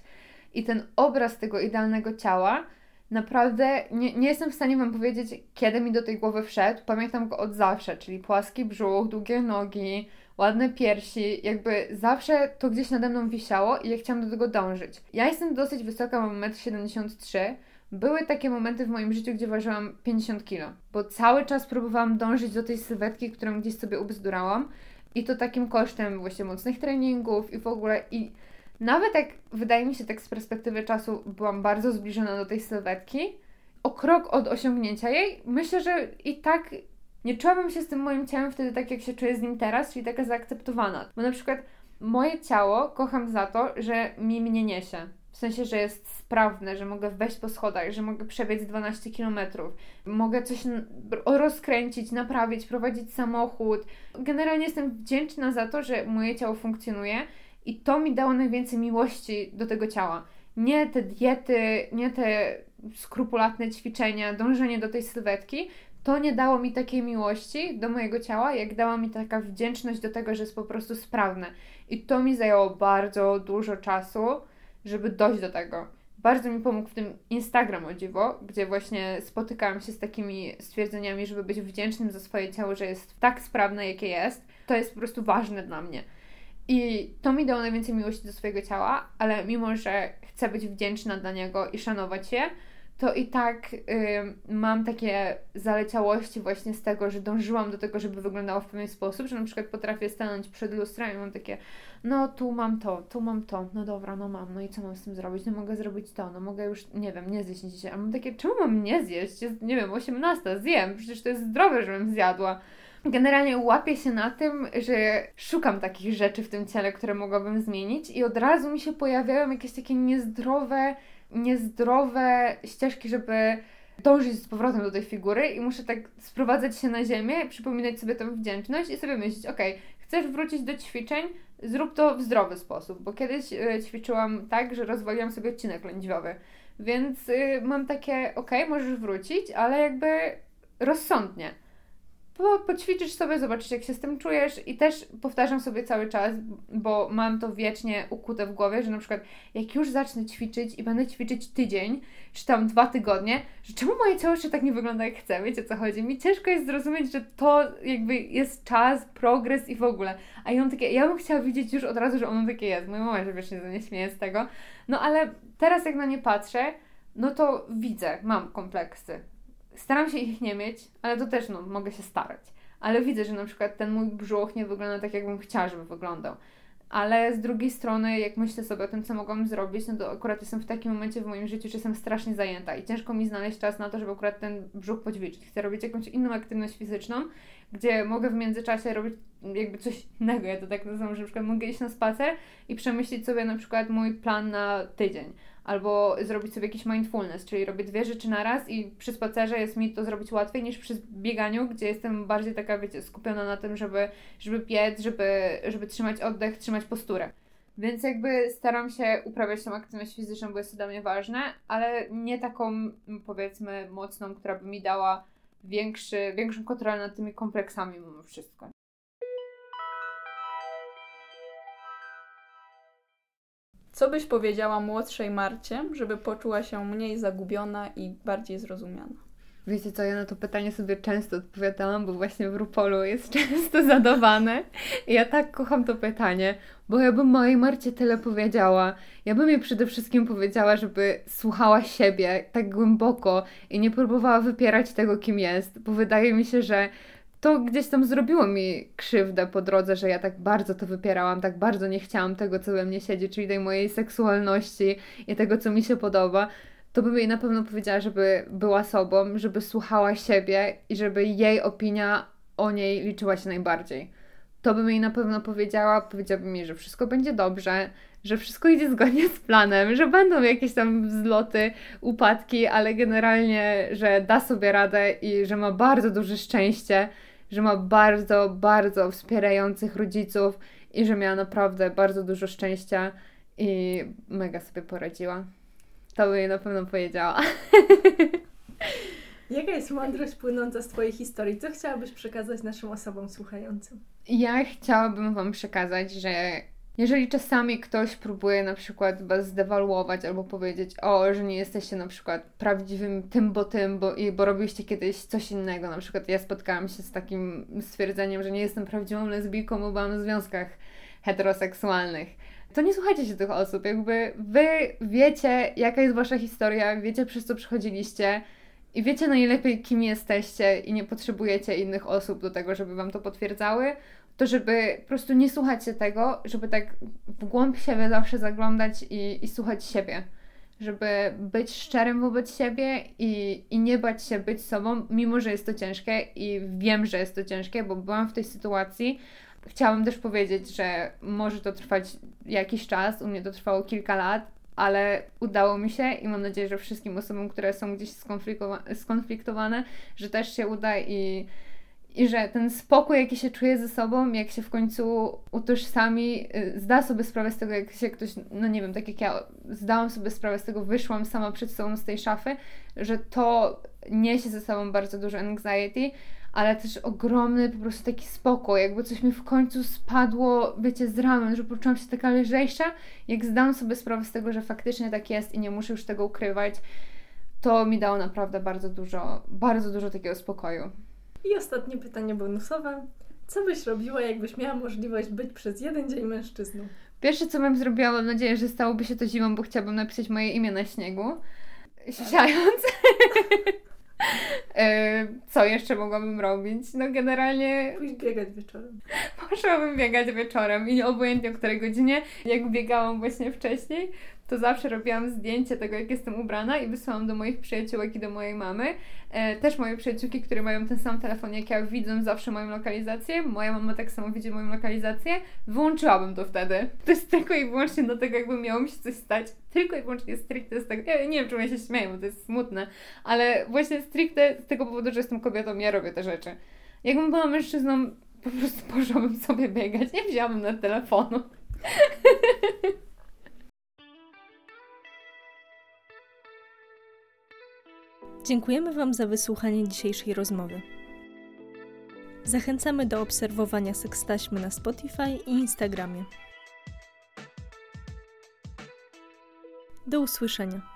I ten obraz tego idealnego ciała naprawdę nie, nie jestem w stanie Wam powiedzieć, kiedy mi do tej głowy wszedł. Pamiętam go od zawsze, czyli płaski brzuch, długie nogi, ładne piersi, jakby zawsze to gdzieś nade mną wisiało i ja chciałam do tego dążyć. Ja jestem dosyć wysoka, mam 1,73 m. Były takie momenty w moim życiu, gdzie ważyłam 50 kg, bo cały czas próbowałam dążyć do tej sylwetki, którą gdzieś sobie ubzdurałam i to takim kosztem właśnie mocnych treningów i w ogóle i nawet jak wydaje mi się tak z perspektywy czasu byłam bardzo zbliżona do tej sylwetki, o krok od osiągnięcia jej, myślę, że i tak nie czułabym się z tym moim ciałem wtedy tak, jak się czuję z nim teraz, czyli taka zaakceptowana. Bo na przykład moje ciało kocham za to, że mi mnie niesie. W sensie, że jest sprawne, że mogę wejść po schodach, że mogę przebiec 12 km, mogę coś rozkręcić, naprawić, prowadzić samochód. Generalnie jestem wdzięczna za to, że moje ciało funkcjonuje i to mi dało najwięcej miłości do tego ciała. Nie te diety, nie te skrupulatne ćwiczenia, dążenie do tej sylwetki, to nie dało mi takiej miłości do mojego ciała, jak dała mi taka wdzięczność do tego, że jest po prostu sprawne. I to mi zajęło bardzo dużo czasu, żeby dojść do tego. Bardzo mi pomógł w tym Instagram o dziwo, gdzie właśnie spotykałam się z takimi stwierdzeniami, żeby być wdzięcznym za swoje ciało, że jest tak sprawne, jakie jest. To jest po prostu ważne dla mnie. I to mi dało najwięcej miłości do swojego ciała, ale mimo, że chcę być wdzięczna dla niego i szanować je, to i tak y, mam takie zaleciałości właśnie z tego, że dążyłam do tego, żeby wyglądało w pewien sposób, że na przykład potrafię stanąć przed lustrem i mam takie, no tu mam to, tu mam to, no dobra, no mam, no i co mam z tym zrobić? No mogę zrobić to, no mogę już, nie wiem, nie zjeść dzisiaj. A mam takie, czemu mam nie zjeść? Jest, nie wiem, 18, zjem, przecież to jest zdrowe, żebym zjadła. Generalnie łapię się na tym, że szukam takich rzeczy w tym ciele, które mogłabym zmienić, i od razu mi się pojawiają jakieś takie niezdrowe, niezdrowe ścieżki, żeby dążyć z powrotem do tej figury i muszę tak sprowadzać się na ziemię, przypominać sobie tę wdzięczność i sobie myśleć, ok, chcesz wrócić do ćwiczeń, zrób to w zdrowy sposób, bo kiedyś y, ćwiczyłam tak, że rozwaliłam sobie odcinek lędźwiowy, więc y, mam takie, ok, możesz wrócić, ale jakby rozsądnie po, poćwiczysz sobie, zobaczysz jak się z tym czujesz i też powtarzam sobie cały czas, bo mam to wiecznie ukute w głowie, że na przykład jak już zacznę ćwiczyć i będę ćwiczyć tydzień, czy tam dwa tygodnie, że czemu moje ciało jeszcze tak nie wygląda jak chcę, wiecie co chodzi? Mi ciężko jest zrozumieć, że to jakby jest czas, progres i w ogóle. A ja mam takie, ja bym chciała widzieć już od razu, że ono takie jest. Moja mama się wiecznie ze śmieje z tego. No ale teraz jak na nie patrzę, no to widzę, mam kompleksy Staram się ich nie mieć, ale to też no, mogę się starać. Ale widzę, że na przykład ten mój brzuch nie wygląda tak, jakbym chciała, żeby wyglądał. Ale z drugiej strony, jak myślę sobie o tym, co mogłam zrobić, no to akurat jestem w takim momencie w moim życiu, że jestem strasznie zajęta i ciężko mi znaleźć czas na to, żeby akurat ten brzuch poćwiczyć. Chcę robić jakąś inną aktywność fizyczną, gdzie mogę w międzyczasie robić jakby coś innego. Ja to tak nazywam, że na przykład mogę iść na spacer i przemyśleć sobie na przykład mój plan na tydzień albo zrobić sobie jakiś mindfulness, czyli robię dwie rzeczy na raz i przy spacerze jest mi to zrobić łatwiej niż przy bieganiu, gdzie jestem bardziej taka, wiecie, skupiona na tym, żeby, żeby biec, żeby, żeby trzymać oddech, trzymać posturę. Więc jakby staram się uprawiać tą aktywność fizyczną, bo jest to dla mnie ważne, ale nie taką powiedzmy mocną, która by mi dała większy, większą kontrolę nad tymi kompleksami mimo wszystko. Co byś powiedziała młodszej Marcie, żeby poczuła się mniej zagubiona i bardziej zrozumiana? Wiecie co, ja na to pytanie sobie często odpowiadałam, bo właśnie w Rupolu jest często zadawane. I ja tak kocham to pytanie, bo ja bym mojej Marcie tyle powiedziała. Ja bym jej przede wszystkim powiedziała, żeby słuchała siebie tak głęboko i nie próbowała wypierać tego, kim jest, bo wydaje mi się, że to gdzieś tam zrobiło mi krzywdę po drodze, że ja tak bardzo to wypierałam, tak bardzo nie chciałam tego, co we mnie siedzi, czyli tej mojej seksualności i tego, co mi się podoba, to bym jej na pewno powiedziała, żeby była sobą, żeby słuchała siebie i żeby jej opinia o niej liczyła się najbardziej. To bym jej na pewno powiedziała, powiedziałabym jej, że wszystko będzie dobrze, że wszystko idzie zgodnie z planem, że będą jakieś tam wzloty, upadki, ale generalnie, że da sobie radę i że ma bardzo duże szczęście że ma bardzo, bardzo wspierających rodziców i że miała naprawdę bardzo dużo szczęścia i mega sobie poradziła. To by jej na pewno powiedziała. Jaka jest mądrość płynąca z Twojej historii? Co chciałabyś przekazać naszym osobom słuchającym? Ja chciałabym Wam przekazać, że jeżeli czasami ktoś próbuje na przykład was zdewaluować albo powiedzieć, o, że nie jesteście na przykład prawdziwym tym, bo tym, bo, bo robiliście kiedyś coś innego, na przykład ja spotkałam się z takim stwierdzeniem, że nie jestem prawdziwą lesbijką, bo byłam w związkach heteroseksualnych. To nie słuchajcie się tych osób, jakby wy wiecie, jaka jest wasza historia, wiecie przez co przechodziliście i wiecie najlepiej, kim jesteście i nie potrzebujecie innych osób do tego, żeby wam to potwierdzały to żeby po prostu nie słuchać się tego, żeby tak w głąb siebie zawsze zaglądać i, i słuchać siebie. Żeby być szczerym wobec siebie i, i nie bać się być sobą, mimo że jest to ciężkie i wiem, że jest to ciężkie, bo byłam w tej sytuacji. Chciałam też powiedzieć, że może to trwać jakiś czas, u mnie to trwało kilka lat, ale udało mi się i mam nadzieję, że wszystkim osobom, które są gdzieś skonfliktowane, że też się uda i i że ten spokój, jaki się czuje ze sobą, jak się w końcu utożsami, y, zda sobie sprawę z tego, jak się ktoś, no nie wiem, tak jak ja zdałam sobie sprawę z tego, wyszłam sama przed sobą z tej szafy, że to niesie ze sobą bardzo dużo anxiety, ale też ogromny po prostu taki spokój, jakby coś mi w końcu spadło, wiecie, z ramion, że poczułam się taka lżejsza, jak zdałam sobie sprawę z tego, że faktycznie tak jest i nie muszę już tego ukrywać, to mi dało naprawdę bardzo dużo, bardzo dużo takiego spokoju. I ostatnie pytanie bonusowe. Co byś robiła, jakbyś miała możliwość być przez jeden dzień mężczyzną? Pierwsze, co bym zrobiła, mam nadzieję, że stałoby się to zimą, bo chciałabym napisać moje imię na śniegu. Siając. E, co jeszcze mogłabym robić? No generalnie... Pójść biegać wieczorem. Poszłabym biegać wieczorem i obojętnie o której godzinie. Jak biegałam właśnie wcześniej, to zawsze robiłam zdjęcie tego, jak jestem ubrana i wysyłam do moich przyjaciółek i do mojej mamy. E, też moje przyjaciółki, które mają ten sam telefon jak ja, widzą zawsze moją lokalizację. Moja mama tak samo widzi moją lokalizację. Wyłączyłabym to wtedy. To jest tylko i wyłącznie do tego, jakby miało mi się coś stać. Tylko i wyłącznie stricte z tego. Ja nie wiem, czemu ja się śmieję, bo to jest smutne, ale właśnie stricte z tego powodu, że jestem kobietą, ja robię te rzeczy. Jakbym była mężczyzną, po prostu poszłabym sobie biegać. Nie wzięłabym na telefonu. Dziękujemy Wam za wysłuchanie dzisiejszej rozmowy. Zachęcamy do obserwowania sekstaśmy na Spotify i Instagramie. Do usłyszenia.